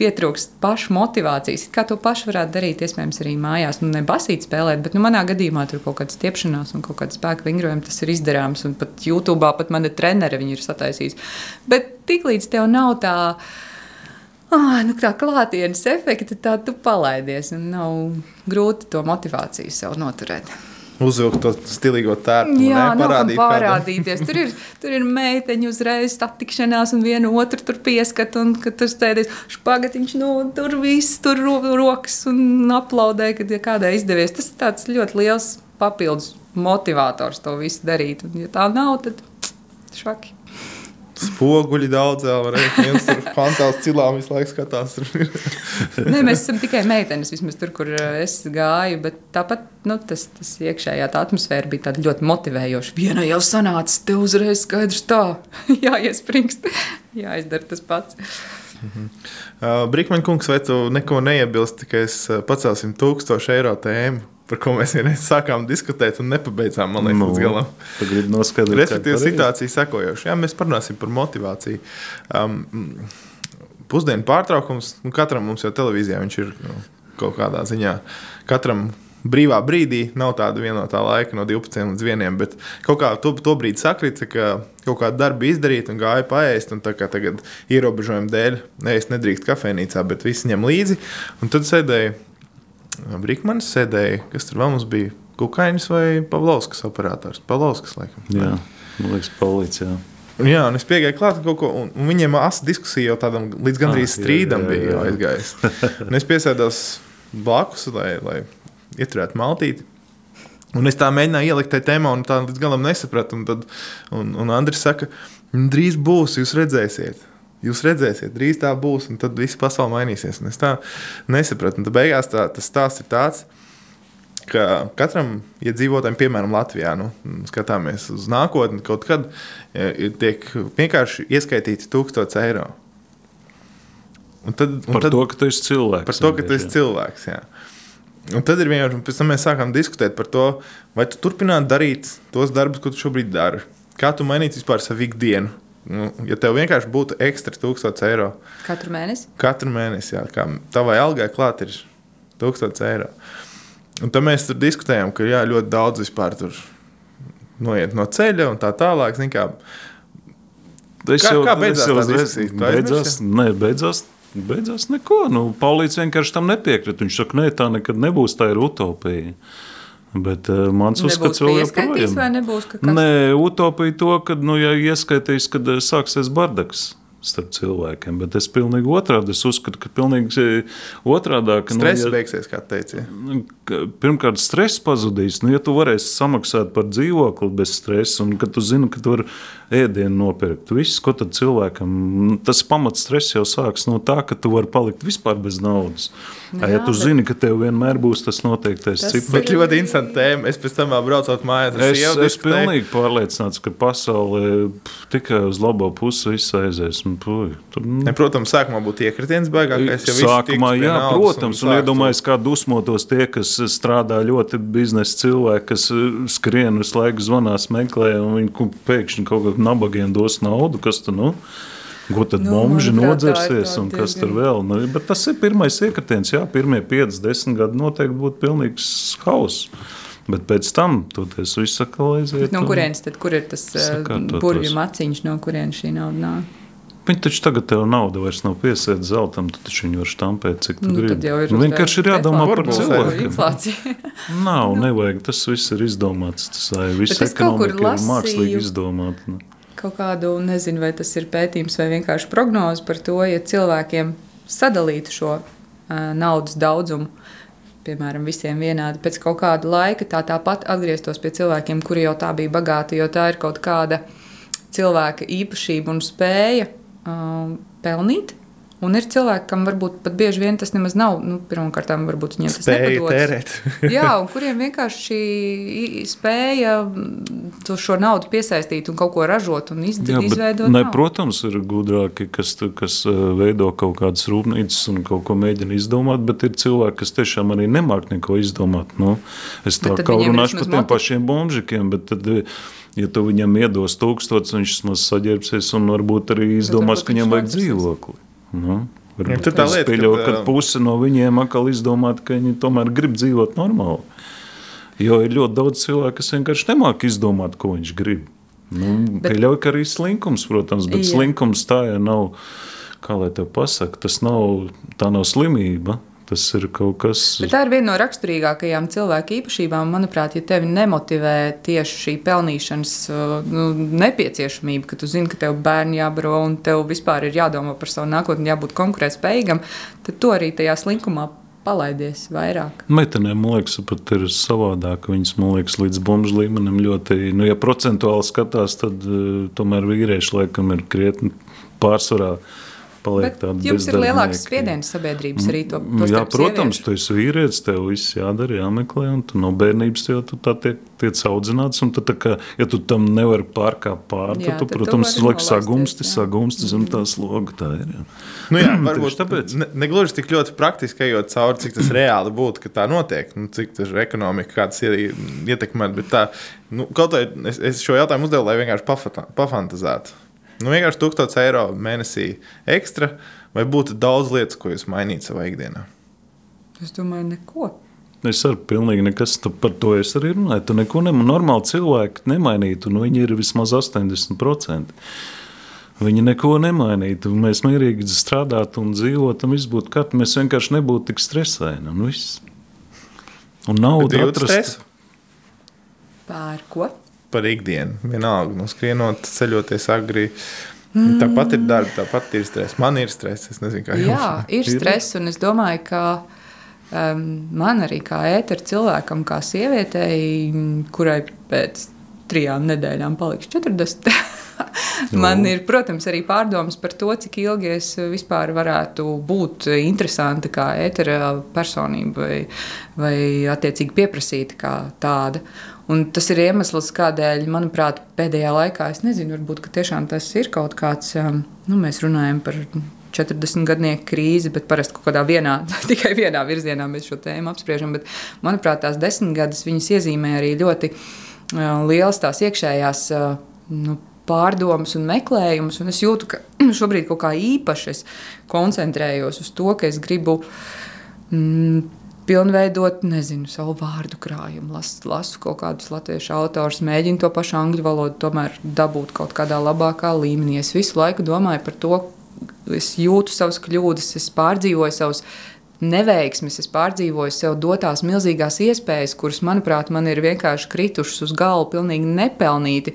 pietrūkst pašu motivācijas. It Kā to pašu varētu darīt, iespējams, arī mājās. Nu, ne basīt spēlēt, bet nu, manā gadījumā tur kaut kāda stiepšanās un kaut kāda spēka vingrojuma tas ir izdarāms. Un pat YouTube, pat mana trenere ir sataisījusi. Bet tiklīdz tev nav tā. Ah, nu, tā klātienes efekta, tā tu palaidies. un Nav grūti to motivāciju sev noturēt. Uzvilkt to stilīgo tērpu. Jā, ne, nav kam parādīt kādam. parādīties. Tur ir, tur ir meiteņu uzreiz satikšanās, un viena otru tur pieskat, un tur stēdies špagatiņš, nu, tur viss tur ro rokas un aplaudē, kad ja kādai izdevies. Tas ir tāds ļoti liels papildus motivators to visu darīt. Un, ja tā nav, tad švaki. Spoguļi daudz, redzēt, viens tur fantāls cilām visu laiku skatās. Nē, mēs esam tikai meitenes, vismaz tur, kur eh, es gāju. Bet tāpat nu, tas, tas iekšējā tā atmosfēra bija tāda ļoti motivējoša. Viena jau sanāca, te uzreiz skaidrs, tā, jāiespringst, jāizdara tas pats. Uh, Brīkmaņa kungs, vai tu neko neiebilsti, ka es pacelsim tūkstošu eiro tēmu, par ko mēs vienreiz sākām diskutēt un nepabeidzām, man liekas, līdz galam. Tu gribi noskaidrot, Respektīvi, situācija sekojoša. Jā, mēs parunāsim par motivāciju. Um, pusdienu pārtraukums, nu, katram mums jau televīzijā viņš ir nu, kaut kādā ziņā. Katram brīvā brīdī nav tāda vienotā laika no 12 līdz 1, bet kaut kā to, to brīdi sakrita, ka kaut kāda darba izdarīta un gāja paēst, un tā kā tagad ierobežojumu dēļ ēst nedrīkst kafejnīcā, bet visi ņem līdzi. Un tad sēdēja Brīkmanis, sēdēja, kas tur vēl mums bija, Kukainis vai Pavlovskas operators. Pavlovskas, laikam. Jā, man liekas, policija. Jā, un es piegāju klāt ko, un, viņiem asa diskusija jau tādam līdz gandrīz Ah, jā, strīdam jā, bija jā. jau aizgājis. Un es piesēdos blakus, lai, lai ieturētu maltīti. Un es tā mēģināju ielikt tajā tēmā, un tā līdz galam nesapratu. Un, tad, un, un Andris saka, drīz būs, jūs redzēsiet. Jūs redzēsiet, drīz tā būs, un tad viss pasaule mainīsies. Un es tā nesapratu. Un tad beigās tā, tas stāsts ir tāds, ka katram iedzīvotājam, piemēram, Latvijā, nu, skatāmies uz nākotni, kaut kad tiek vienkārši ieskaitīti 1000 eiro. Un tad, un Par tad, to, ka tu esi cilvēks. par to, ka tu esi cilvēks. Jā. Un tad ir vienkārši, pēc tam mēs sākām diskutēt par to, vai tu turpinātu darīt tos darbus, ko tu šobrīd dari. Kā tu mainītu vispār savu ikdienu? Nu, ja tev vienkārši būtu ekstra 1000 eiro Katru mēnesi? katru mēnesi, jā, kā tavai algai klāt ir 1000 eiro. Un tad mēs tur diskutējām, ka jā, ļoti daudz vispār tur noiet no ceļa un tā tālāk. zini Kā, Es Kā- jau, kā beidzās es jau tā uzreiz- diskusija? Tu Beidzās, aizmirsti? nē, beidzās, beidzās neko. Nu, Paulīts vienkārši tam nepiekrita. Viņš saka, nē, tā nekad nebūs, tā ir utopija. Bet uh, mans Nebūs, uzskats ka vēl ieskaitīs vai joprojām. nebūs, ka kas- Nē, utopija to, ka, nu, ja ieskaitīs, kad eh, sāksies bardaks starp cilvēkiem, bet es pilnīgi otrādi es uzskatu, ka pilnīgi eh, otrādi. stress nu, nu, beigsies, kā teici. Nu, Pirmkārt, stress pazudīs. Nu, ja tu varēsi samaksāt par dzīvokli bez stresa, un ka tu zini, ka tu vari ēdienu nopirkt, viss, ko tad cilvēkam, nu, tas pamats stress jau sāks no tā, ka tu vari palikt vispār bez naudas. Jā, ja tu bet- zini, ka tev vienmēr būs tas noteiktais Tas cipars. Bet ļoti interesanti tēma. Es pēc tam vēl braucot mājās. Es esmu diskutēju. pilnīgi pārliecināts, ka pasaulē pf, tikai uz labo pusi viss aizies. Un, puj, tur, nu, Ne, protams, sākumā būtu iekritiens baigākais. ja visi Sākumā, jā, protams, un, un iedomājieties, kā dusmotos tie, kas strādā ļoti biznesa cilvēki, kas eh, skrien visu laiku, zvanās, meklē, un viņi pēkšņi kaut kādiem nabagiem dos naudu. Kas tu, nu? Ko tad Nu, nu, bomži nodzersies un kas tur vēl? Nu, bet tas ir pirmais iekritiens. Jā, pirmie 5, 10 gadi noteikti būtu pilnīgs hauss. Bet pēc tam toties viss atkal aiziet. No kurienes tad, kur ir tas Sakārtotos. burbuļu maciņš, no kurienes šī nauda nāk? Viņi taču tagad tev nauda vairs nav piesēta zeltam, tu taču viņu var štampēt, cik tu Nu, gribi. ir Nu, vienkārši ir jādomā par cilvēku. Nav, nevajag, tas viss ir izdomāts. Tas ir viss ekonomika ir mākslīgi lasīju- izdomāta. Kaut kādu, nezinu, vai tas ir pētījums vai vienkārši prognoze par to, ja cilvēkiem sadalītu šo uh, naudas daudzumu. Piemēram, visiem vienādi. Pēc kaut kāda laika tā tāpat atgrieztos pie cilvēkiem, kuri jau tā bija bagāti, jo tā ir kaut kāda cilvēka īpašība un spēja um, pelnīt. Un ir cilvēki, kam varbūt pat bieži vien tas nemaz nav. Nu, Pirmkārt, varbūt viņiem tas tērēt. Jā, un kuriem vienkārši šī spēja mm, to šo naudu piesaistīt un kaut ko ražot un iz, Jā, bet, izveidot. ne, protams, ir gudrāki, kas, tu- kas eh, veido kaut kādas rūpnīcas un kaut ko mēģina izdomāt, bet ir cilvēki, kas tiešām arī nemāk neko izdomāt. Nu, es tā kā runāšu par tiem motiv- pašiem bomžikiem, bet tad, eh, ja tu viņam iedos tūkstotis, viņš maz saģērbsies un varbūt arī izdomās, varbūt ka viņam vajag dzīvokli. Nu, Nu, varbūt tur tā lieta, pieļauju, kad, ka ā, puse no viņiem atkal izdomāt, ka viņi tomēr grib dzīvot normāli. Jo ir ļoti daudz cilvēku, kas vienkārši nemāk izdomāt, ko viņš grib. Nu, Bet- Pieļauju, ka arī slinkums, protams, bet Jā. slinkums tā jau nav, kā lai te pasakā, tas nav, tā nav slimība. Tas ir kaut kas Bet tā ir viena no raksturīgākajām cilvēka īpašībām. Manuprāt, ja tevi nemotivē tieši šī pelnīšanas uh, nu, nepieciešamība, ka tu zini, ka tev bērni jābaro un tev vispār ir jādomā par savu nākotni, jābūt konkurētspējīgam, tad tu arī tajā slinkumā palaidies vairāk. Meitenēm, man liekas, pat ir savādāk. Viņas, man liekas, līdz bumbuļs līmenim ļoti, nu, ja procentuāli skatās, tad uh, tomēr vīrieši laikam ir krietni pārsvarā. Paliek Bet tādi jums ir lielāks spiediens sabiedrības arī to Nu, Jā, protams, tu esi vīrietis, tev viss jādara, jāmeklē, un tu no bērnības jau tu tā tiek, tiek audzināts. un Tad, tā kā, ja tu tam nevari pārkāpt pāri, tad tu, tu protams, liekas, nolaisties, sagumsti, jā. sagumsti zem tā sloga. Tā ir. Jā. Nu, jā, varbūt tāpēc. ne, ne gluži tik ļoti praktiski ejot cauri, cik tas reāli būtu, ka tā notiek. Nu, cik tas ir ekonomika, kādas ir ietekmēt. Bet tā, nu, kaut kā es, es šo jautājumu uzdevu, lai vienkārši pafantazētu. Nu, vienkārši 1000 eiro mēnesī ekstra, vai būtu daudz lietas, ko jūs mainītu savā ikdienā? Es domāju, neko. Es arī pilnīgi nekas tu, par to es arī runāju. Tu neko nemanītu. Normāli cilvēki nemainītu, un viņi ir vismaz 80%. Viņi neko nemainītu. Mēs mierīgi strādātu un dzīvotu, un viss būtu kārtībā. Mēs vienkārši nebūtu tik stresaini. Un, viss. un nauda Bet jūtat atrast. stresu? Pār ko? Par ikdienu. Vienalga, nu, skrienot, ceļoties agri. Mm. Tāpat ir darba, tāpat ir stress. Man ir stress. Es nezinu, kā jums. Jā, ir stress, un es domāju, ka um, man arī kā ēteru cilvēkam, kā sievietei, kurai pēc trijām nedēļām paliks 40. Man ir, protams, arī pārdomas par to, cik ilgi es vispār varētu būt interesanta kā ētera personība vai, vai attiecīgi pieprasīta kā tāda. Un tas ir iemesls, kādēļ, manuprāt, pēdējā laikā, es nezinu, varbūt tas ir kaut kāds, um, nu, mēs runājam par 40 gadnieku krīzi, bet parasti kaut kādā vienā, tikai vienā virzienā mēs šo tēmu apspriežam. Bet, manuprāt, tās desmit gadus viņas iezīmē arī ļoti uh, lielas tās iekšējās uh, nu, pārdomas un meklējumus. Un es jūtu, ka šobrīd kaut kā īpaši koncentrējos uz to, ka es gribu. Mm, Pilnveidot, nezinu, savu vārdu krājumu, lasu, lasu kaut kādus latviešu autors, mēģinu to pašu angļu valodu, tomēr dabūt kaut kādā labākā līmenī. Es visu laiku domāju par to, es jūtu savas kļūdas, es pārdzīvoju savus neveiksmes, es pārdzīvoju sev dotās milzīgās iespējas, kuras, manuprāt, man ir vienkārši kritušas uz galvu, pilnīgi nepelnīti.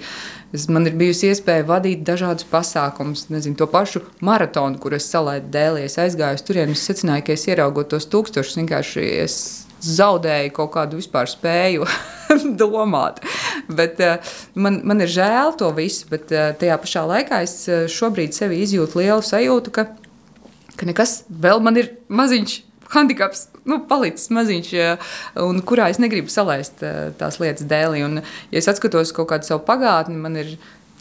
Es, man ir bijusi iespēja vadīt dažādus pasākumus, nezinu, to pašu maratonu, kur es salaidu dēlī. Es aizgāju uz turieni, es secināju, ka es ieraugot tos tūkstošus, vienkārši es zaudēju kaut kādu vispār spēju domāt. Bet, uh, man, man ir žēl to visu, bet uh, tajā pašā laikā es uh, šobrīd sevi izjūtu lielu sajūtu, ka, ka nekas vēl man ir maziņš. Handikaps, nu, palicis maziņš, un kurā es negribu salaist uh, tās lietas dēlī. Un, ja es atskatos kaut kādu savu pagātni, man ir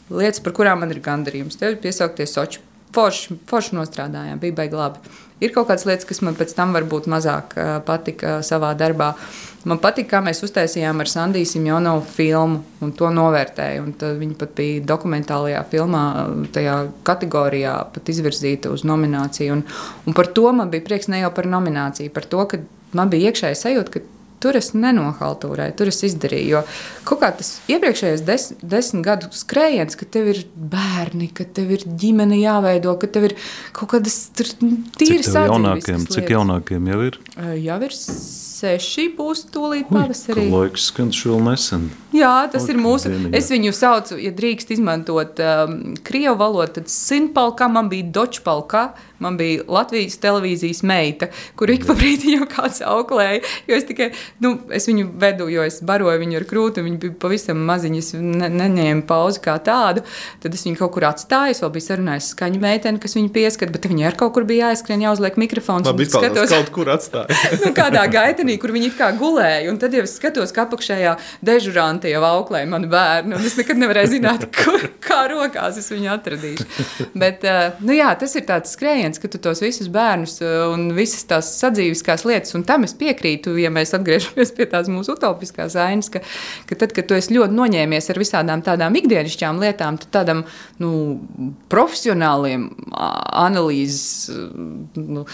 lietas, par kurām man ir gandarījums. Tev ir piesaukties Sochi forši, forši nostrādājām, bija baigi labi. Ir kaut kādas lietas, kas man pēc tam varbūt mazāk uh, patika savā darbā. Man patīk, kā mēs uztaisījām ar Sandiju Simjonovu filmu un to novērtēju. Un viņa pat bija dokumentālajā filmā, tajā kategorijā pat izvirzīta uz nomināciju. Un, un par to man bija prieks ne jau par nomināciju, par to, ka man bija iekšēji sajūta, ka tur es nenohaltūrēju, tur es izdarīju. Jo kaut kā tas iepriekšējais des, desmit gadu skrējiens, ka tev ir bērni, ka tev ir ģimene jāveido, ka tev ir kaut kādas tīras lietas. Jaunākiem, cik jaunākiem jau ir? Jau ir seši būs tūlīt pavasarī. Laiks skan šo nesen. Jā, tas Ot, ir mūsu. Dieniņā. Es viņu saucu, ja drīkst izmantot um, krievu valodu, tad sinpalkā man bija dočpalkā. Man bija Latvijas televīzijas meita, kur ik pa brīdim jau kāds auklēja. Jo es tikai, nu, es viņu vedu, jo es baroju viņu ar krūti, viņa bija pavisam maziņa, es ne, neņēmu pauzi kā tādu. Tad es viņu kaut kur atstāju, es vēl biju sarunājis skaņu meiteni, kas viņu pieskat, bet viņa ar kaut kur bija jāizskrien, jāuzliek mikrofons. Labi, skatos, kaut kur atstāju. nu, kādā gaitenī, kur viņi kā gulēja, un tad jau es skatos, kā apakšējā dežurantā tie jau auklēja mani bērni, es nekad nevarēju zināt, kur, kā rokās es viņu atradīšu. Bet, eh, nu jā, tas ir tāds skrējiens, ka tu tos visus bērnus eh, un visas tās sadzīviskās lietas, un tam es piekrītu, ja mēs atgriežamies pie tās mūsu utopiskās ainas, ka, ka tad, kad tu esi ļoti noņēmies ar visādām tādām ikdienišķām lietām, tad tādam nu, profesionāliem analīzes nu,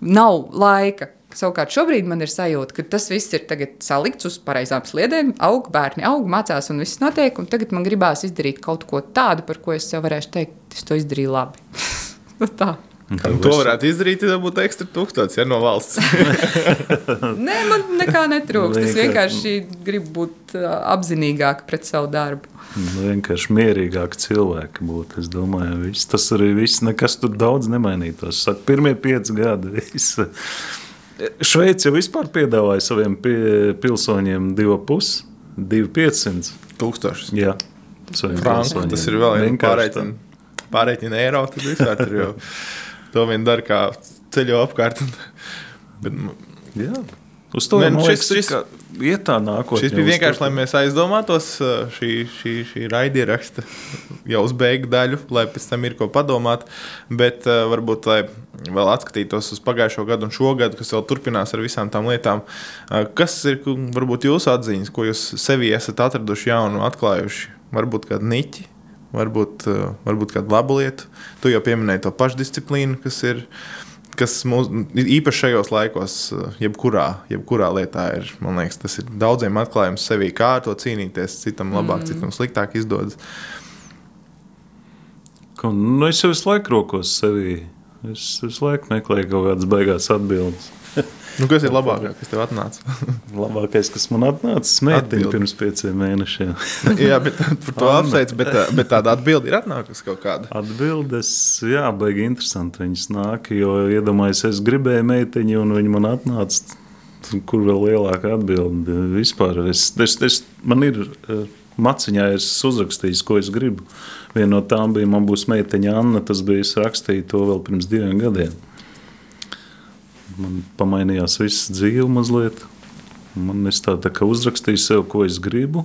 nav laika. Savukārt šobrīd man ir sajūta, ka tas viss ir salikts uz pareizām sliedēm, aug, bērni aug, mācās un viss notiek. Un tagad man gribās izdarīt kaut ko tādu, par ko es sev varēšu teikt, es to izdarīju labi. Nu tā. Un to varētu izdarīt, ja būtu ekstra tūkstoši ja, no valsts. Nē, man nekā netrūkst. Es vienkārši gribu būt apzinīgāk pret savu darbu. Vienkārši mierīgāk cilvēki būtu. Es domāju, viss, tas arī viss, nekas tur daudz nemainītos. Saka, pirmie pieci gadi. Viss. Šveice jau vispār piedāvāja saviem pilsoņiem 2,5, 2,500 tūkstošus. Jā, Franku, tas ir vēl vienkārši pārreķina eiro. Tad vispār tur jau to vien dara kā ceļo apkārt. Bet, jā. Uz to jau šis, šis, iet tā nākotnē. Šis bija vienkārši, lai mēs aizdomātos šī, šī, šī raidieraksta jau uz beigu daļu, lai pēc tam ir ko padomāt. Bet varbūt, lai vēl atskatītos uz pagājušo gadu un šo gadu, kas vēl turpinās ar visām tām lietām. Kas ir varbūt jūsu atziņas, ko jūs sevī esat atraduši jaunu, atklājuši? Varbūt kādu niķi, varbūt, varbūt kādu labu lietu. Tu jau pieminēji to pašdisciplīnu, kas ir kas mums īpaši šajos laikos, jebkurā, jebkurā lietā ir, man liekas, tas ir daudziem atklājums sevī, kā ar to cīnīties, citam labāk, mm. citam sliktāk izdodas. Nu, es jau visu laiku rokos sevī. Es visu laiku meklēju kaut kādas beigās atbildes. Nu, kas ir labākais, kas tev atnāca? labākais, kas man atnāca, smēķis pirms pieciem mēnešiem. jā, bet par to apsveicu, bet, bet tāda atbilde ir atnākusi kaut kāda. Atbildes, jā, baigi interesanti viņas nāk, jo iedomājos, es gribēju meiteņu un viņa man atnāca. Kur vēl lielāka atbilde vispār? Es, es, es, man ir eh, maciņā, es uzrakstīju, ko es gribu. Viena no tām bija, man būs meiteņa Anna, tas bija, es rakstīju to vēl pirms diviem gadiem man pamainījās viss dzīve mazliet. Man es tā, tā kā uzrakstīju sev, ko es gribu.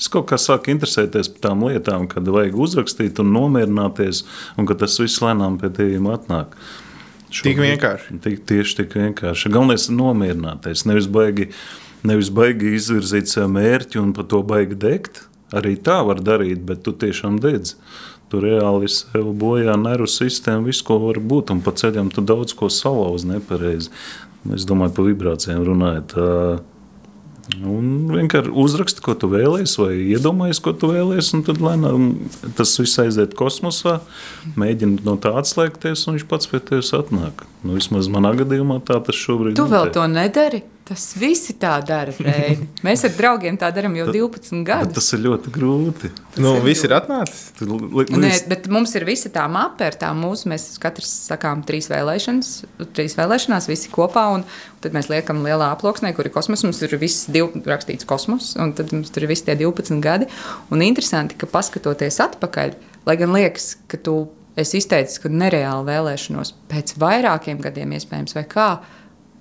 Es kaut kā sāku interesēties par tām lietām, kad vajag uzrakstīt un nomierināties, un ka tas viss lēnām pie tevis atnāk. Šobrīd, tik vienkārši. Tik, tieši tik vienkārši. Galvenais ir nomierināties. Nevis baigi, nevis baigi izvirzīt sev mērķi un par to baigi degt. Arī tā var darīt, bet tu tiešām dedzi. Tu reāli sev bojā nervu sistēmu, visu, ko var būt, un pa ceļam tu daudz ko salauz nepareizi. Es domāju, pa vibrācijām runājot. Un vienkārši uzraksti, ko tu vēlēsies, vai iedomājies, ko tu vēlēsies, un tad lēnām tas viss aiziet kosmosā, mēģina no tā atslēgties, un viņš pats pie tevis atnāk. Nu, vismaz manā gadījumā tā tas šobrīd ir. Tu vēl to nedari? Tas visi tā dara. Reini. Mēs ar draugiem tā darām jau 12 gadus. Tas ir ļoti grūti. Tas nu, ir viss ir atnācis. Nē, bet mums ir visa tā mape ar tām mūsu. Mēs katrs sakām trīs vēlēšanas, trīs vēlēšanās, visi kopā. Un tad mēs liekam lielā aploksnē, kur ir kosmos. Mums ir viss div, rakstīts kosmos, un tad mums tur ir visi tie 12 gadi. Un interesanti, ka paskatoties atpakaļ, lai gan liekas, ka tu esi izteicis, ka nereāli vēlēšanos pēc vairākiem gadiem iespējams vai kā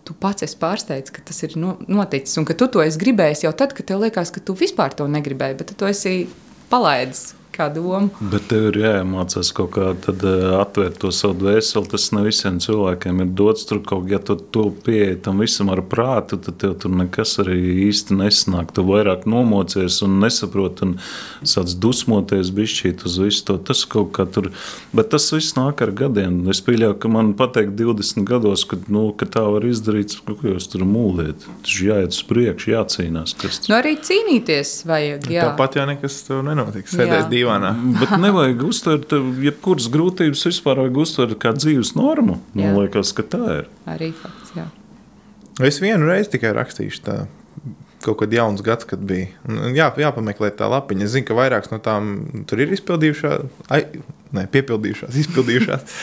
tu pats esi pārsteigts, ka tas ir noticis un ka tu to esi gribējis jau tad, kad tev liekas, ka tu vispār to negribēji, bet tu esi palaidis. Kā domu. Bet tev ir jāiemācās kaut kā tad, uh, atvērt to savu dvēseli. Tas ne visiem cilvēkiem ir dots. Tur kaut kā, ja tu to pieeji tam visam ar prātu, tad tev tur nekas arī īsti nesanāk. Tu vairāk nomocies un nesaproti un sāc dusmoties bišķīt uz visu to. Tas kaut kā tur, bet tas viss nāk ar gadiem. Es pieļauju, ka man pateikt 20 gados, ka, nu, ka tā var izdarīt, ko jūs tur mūliet. Tas jāiet uz priekšu, jācīnās. Kas... Nu, arī cīnīties vajag. Jā. Tāpat jau nekas tev nenotiks. Sēdēs Jā. Divānā. Bet nevajag uztvert, jebkuras grūtības vispār vajag uztvert kā dzīves normu. Man Jā. liekas, ka tā ir. Arī fakts, jā. Es vienu reizi tikai rakstīšu tā. Kaut kad jauns gads, kad bija. Un Jā, jāpameklē tā lapiņa. Es zinu, ka vairākas no tām tur ir izpildījušās, ai, ne, piepildījušās, izpildījušās.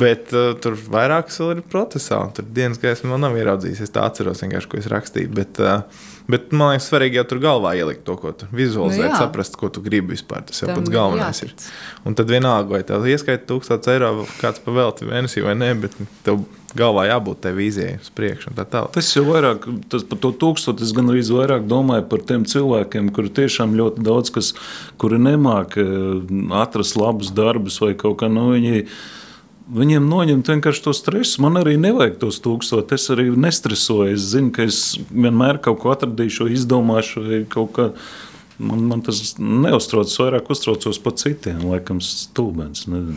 Bet uh, tur vairākas vēl ir procesā. un Tur dienas gaisma vēl nav ieraudzījis. Es tā atceros, vienkārši, ko es rakstīju. Bet, uh, bet man liekas, svarīgi jau tur galvā ielikt to, ko tu vizualizē, Nu saprast, ko tu gribi vispār. Tas jau Tam pats ir galvenais ir. jātic. Un tad vienalga, vai tev ieskaita 1000 eiro kāds pavēlti mēnesī vai nē, bet tev galvā jābūt tai vīzijai uz priekšu un tā tālāk. Tas jau vairāk, tas par to tūkstotis, gan arī vairāk domāju par tiem cilvēkiem, kuri tiešām ļoti daudz, kas, kuri nemāk eh, atrast labus darbus vai kaut kā no nu, viņi. Viņiem noņemt vienkārši to stresu. Man arī nevajag tos tūkstošus. Es arī nestresoju. Es zinu, ka es vienmēr kaut ko atradīšu, izdomāšu, vai kaut kā. Man, man tas neuztrauc. Es vairāk uztraucos par citiem, laikam, nezinu.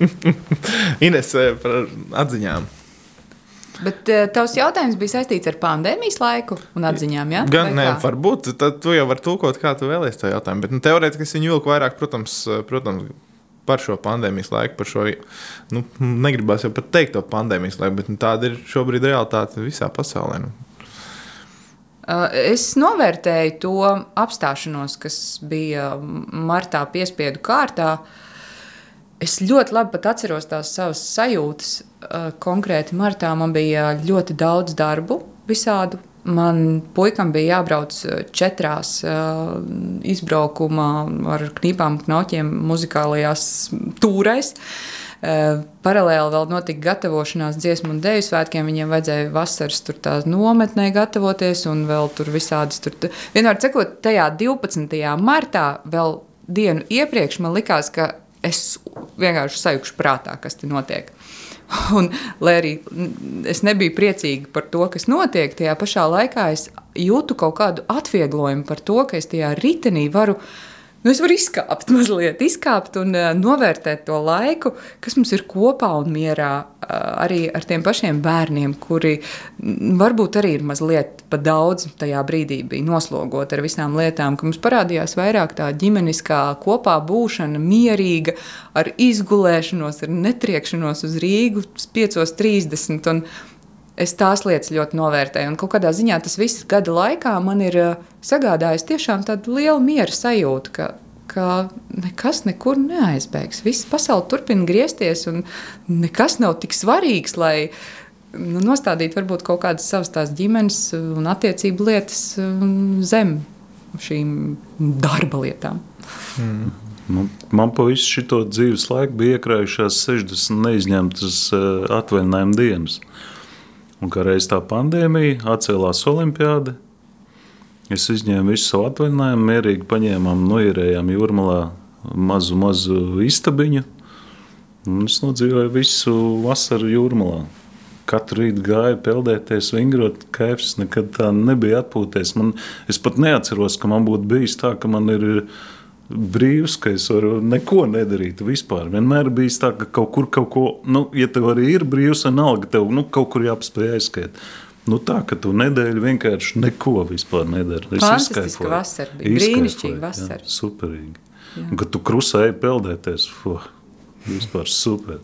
Ines eh, par atziņām. Bet uh, tavs jautājums bija saistīts ar pandēmijas laiku un atziņām. Ja? Gan ne, varbūt tad tu jau vari tulkot, kā tu vēlēsies to jautājumu. Bet nu, teorētiski es viņu vilku vairāk, protams, eh, protams, par šo pandēmijas laiku, par šo. Nu, negribās jau pat teikt to pandēmijas laiku, bet nu, tāda ir šobrīd realitāte visā pasaulē. Nu. Uh, Es novērtēju to apstāšanos, kas bija martā piespiedu kārtā. Es ļoti labi atceros tās savas sajūtas. Uh, Konkrēti, martā man bija ļoti daudz darbu, visādu. Man puikam bija jābrauc uh, četrās uh, izbraukumā ar knipām, knoķiem, muzikālajās tūrēs. Uh, Paralēli vēl notika gatavošanās dziesmu un dēļu svētkiem. Viņiem vajadzēja vasaras tur tā nometnē gatavoties, un vēl tur visādas. Tur, vienmēr sakot, tajā 12. martā, vēl dienu iepriekš, man likās, ka es vienkārši sajūšu prātā, kas tur notiek. Un, lai arī mm, es nebiju priecīga par to, kas notiek, tajā pašā laikā es jūtu kaut kādu atvieglojumu par to, ka es tajā ritenī varu. Nu, es varu izkāpt, mazliet izkāpt un uh, novērtēt to laiku, kas mums ir kopā un mierā. Uh, arī ar tiem pašiem bērniem, kuri mm, varbūt arī ir mazliet pa daudz tajā brīdī bija noslogoti ar visām lietām, ka mums parādījās vairāk tā ģimeniskā kopā būšana, mierīga, ar izgulēšanos, ar netriekšanos uz Rīgu 5.30. Es tās lietas ļoti novērtēju. Un kādā ziņā tas viss gada laikā man ir uh, sagādājis tiešām tādu lielu miera sajūtu, ka, ka nekas nekur neaizbēgs. Viss pasaule turpina griezties, un nekas nav tik svarīgs, lai nu, nostādītu varbūt kaut kādas savas tās ģimenes un attiecību lietas um, zem šīm darba lietām. Man, Nu, man pa visu šo dzīves laiku bija iekrājušās 60 neizņemtas uh, atvaļinājuma dienas. Un kā reiz tā pandēmija atcēlās Olimpiāda, es izņēmu visu savu atvaļinājumu, mierīgi paņēmām, noierējām jūrmalā mazu, mazu istabiņu. Un es nodzīvoju visu vasaru jūrmalā. Katru rītu gāju peldēties, vingrot, kaifs. Nekad tā nebija atpūties. Man, es pat neatceros, ka man būtu bijis tā, ka man ir brīvs, ka es varu neko nedarīt vispār. Vienmēr bijis tā, ka kaut kur kaut ko, nu, ja tev arī ir brīvs, vienalga, tev nu, kaut kur jāpaspēj aizskriet. Nu, tā ka tu nedēļu vienkārši neko vispār nedari. Es Fantastiska vasara bija, brīnišķīga jā, vasara. Superīgi. Un, kad tu krusēji peldēties, fuh, vispār super.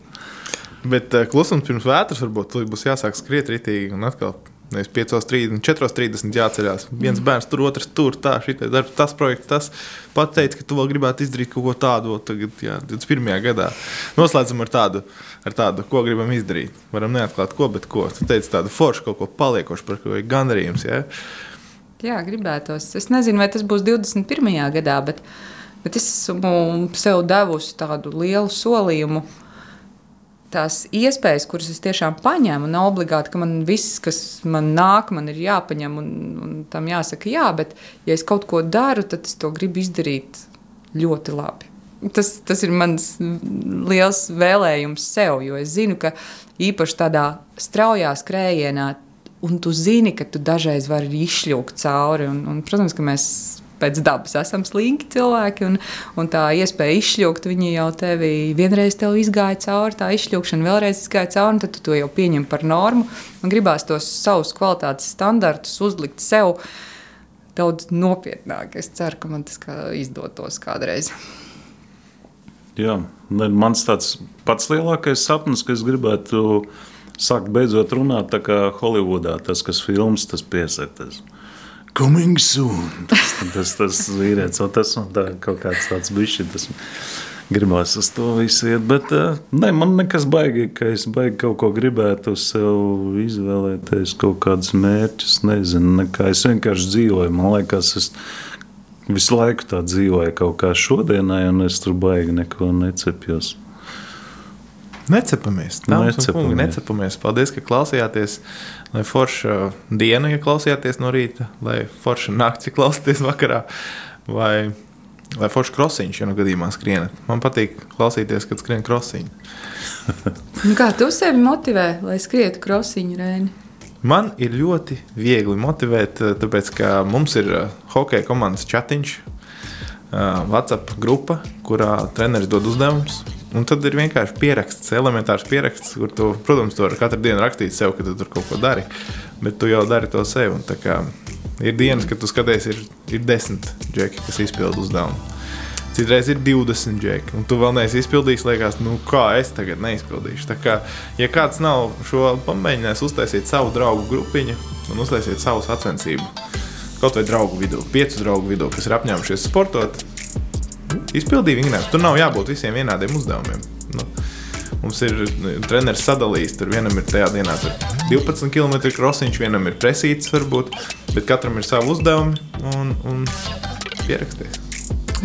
Bet uh, klusums pirms vētras varbūt būs jāsāk skriet ritīgi un atkal. Nevis 5,30, 4,30 jāceļās. Viens bērns tur, otrs tur, tā, šitais darbs, tas projekts, tas pat teica, ka tu vēl gribētu izdarīt kaut ko tādu, tagad, jā, 21. gadā. Noslēdzam ar tādu, ar tādu, ko gribam izdarīt. Varam neatklāt, ko, bet ko. Tu teici tādu foršu, kaut ko paliekošu, par ko ir gandarījums. Ja? Jā, gribētos. Es nezinu, vai tas būs 21. gadā, bet, bet es esmu sev devusi tādu lielu solījumu. Tās iespējas, kuras es tiešām paņēmu, nav obligāti, ka man viss, kas man nāk, man ir jāpaņem un, un tam jāsaka jā, bet, ja es kaut ko daru, tad es to gribu izdarīt ļoti labi. Tas, tas ir mans liels vēlējums sev, jo es zinu, ka īpaši tādā straujā skrējienā, un tu zini, ka tu dažreiz vari izšļūkt cauri. Un, un, protams, ka mēs pēc dabas esam slinki cilvēki, un, un tā iespēja izšļūkt, viņi jau tevi vienreiz tev izgāja cauri, tā izšļūkšana vēlreiz izgāja cauri, tad tu to jau pieņem par normu. Man gribās tos savus kvalitātes standartus uzlikt sev daudz nopietnāk. Es ceru, ka man tas kā izdotos kādreiz. Jā, mans tāds pats lielākais sapnis, ka es gribētu sākt beidzot runāt tā kā Holivudā, tas, kas filmas, tas piesaktas. Coming soon. Tas, tas, tas vīrietis, un tas un tā kaut kāds tāds bišķi, tas gribās uz to visu iet, bet eh, ne, man nekas baigi, ka es baigi kaut ko gribētu sev izvēlēties, kaut kādus mērķus, nezinu, nekā es vienkārši dzīvoju, man liekas, es visu laiku tā dzīvoju kaut kā šodienai, un es tur baigi neko necepjos. Necepamies. Necepamies. Necepamies. Paldies, ka klausījāties. Lai forša diena, ja klausījāties no rīta, lai forša naktis, ja klausāties vakarā, vai lai forša krosiņš, ja no gadījumā skrienat. Man patīk klausīties, kad skrien krosiņu. Nu, kā tu sevi motivē, lai skrietu krosiņu rēni? Man ir ļoti viegli motivēt, tāpēc ka mums ir eh, hokeja komandas chatiņš, eh, WhatsApp grupa, kurā treneris dod uzdevumus. Un tad ir vienkārši pieraksts, elementārs pieraksts, kur tu, protams, to var katru dienu rakstīt sev, ka tu tur kaut ko dari. Bet tu jau dari to sev. kā Ir dienas, kad tu skaties, ir, ir desmit džeki, kas izpilda uzdevumu. Citreiz ir 20 džeki, un tu vēl neesi izpildījis. Liekas, nu kā es tagad neizpildīšu. Tā kā, ja kāds nav šo pamēģinājis, uztaisīt savu draugu grupiņu un uztaisīt savu sacensību. Kaut vai draugu vidū, piecu draugu vidū, kas ir apņēmušies sportot, izpildīja vingrinājumus. Tur nav jābūt visiem vienādiem uzdevumiem. Nu, mums ir treneris sadalījis, tur vienam ir tajā dienā tur 12 km krosiņš, vienam ir presīts, varbūt, bet katram ir savi uzdevumi un, un pierakstīts.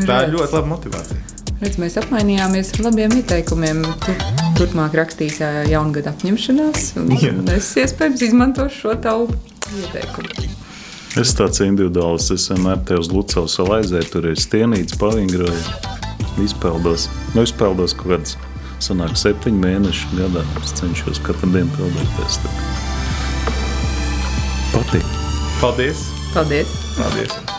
Tā ir ļoti laba motivācija. Redz, mēs apmainījāmies ar labiem ieteikumiem. Tu, turpmāk rakstīs ā, jaungada apņemšanās, un Jā. es iespējams izmantošu šo tavu ieteikumu. Es tāds individuāls, es vienmēr te uz Lucavas vēl aizēju, tur ir stienīts, pavingroju, izpeldos. Nu, izpeldos kaut kāds, sanāk, septiņi mēneši gadā. Es cenšos katru dienu peldēties. Patīk. Paldies! Paldies! Paldies!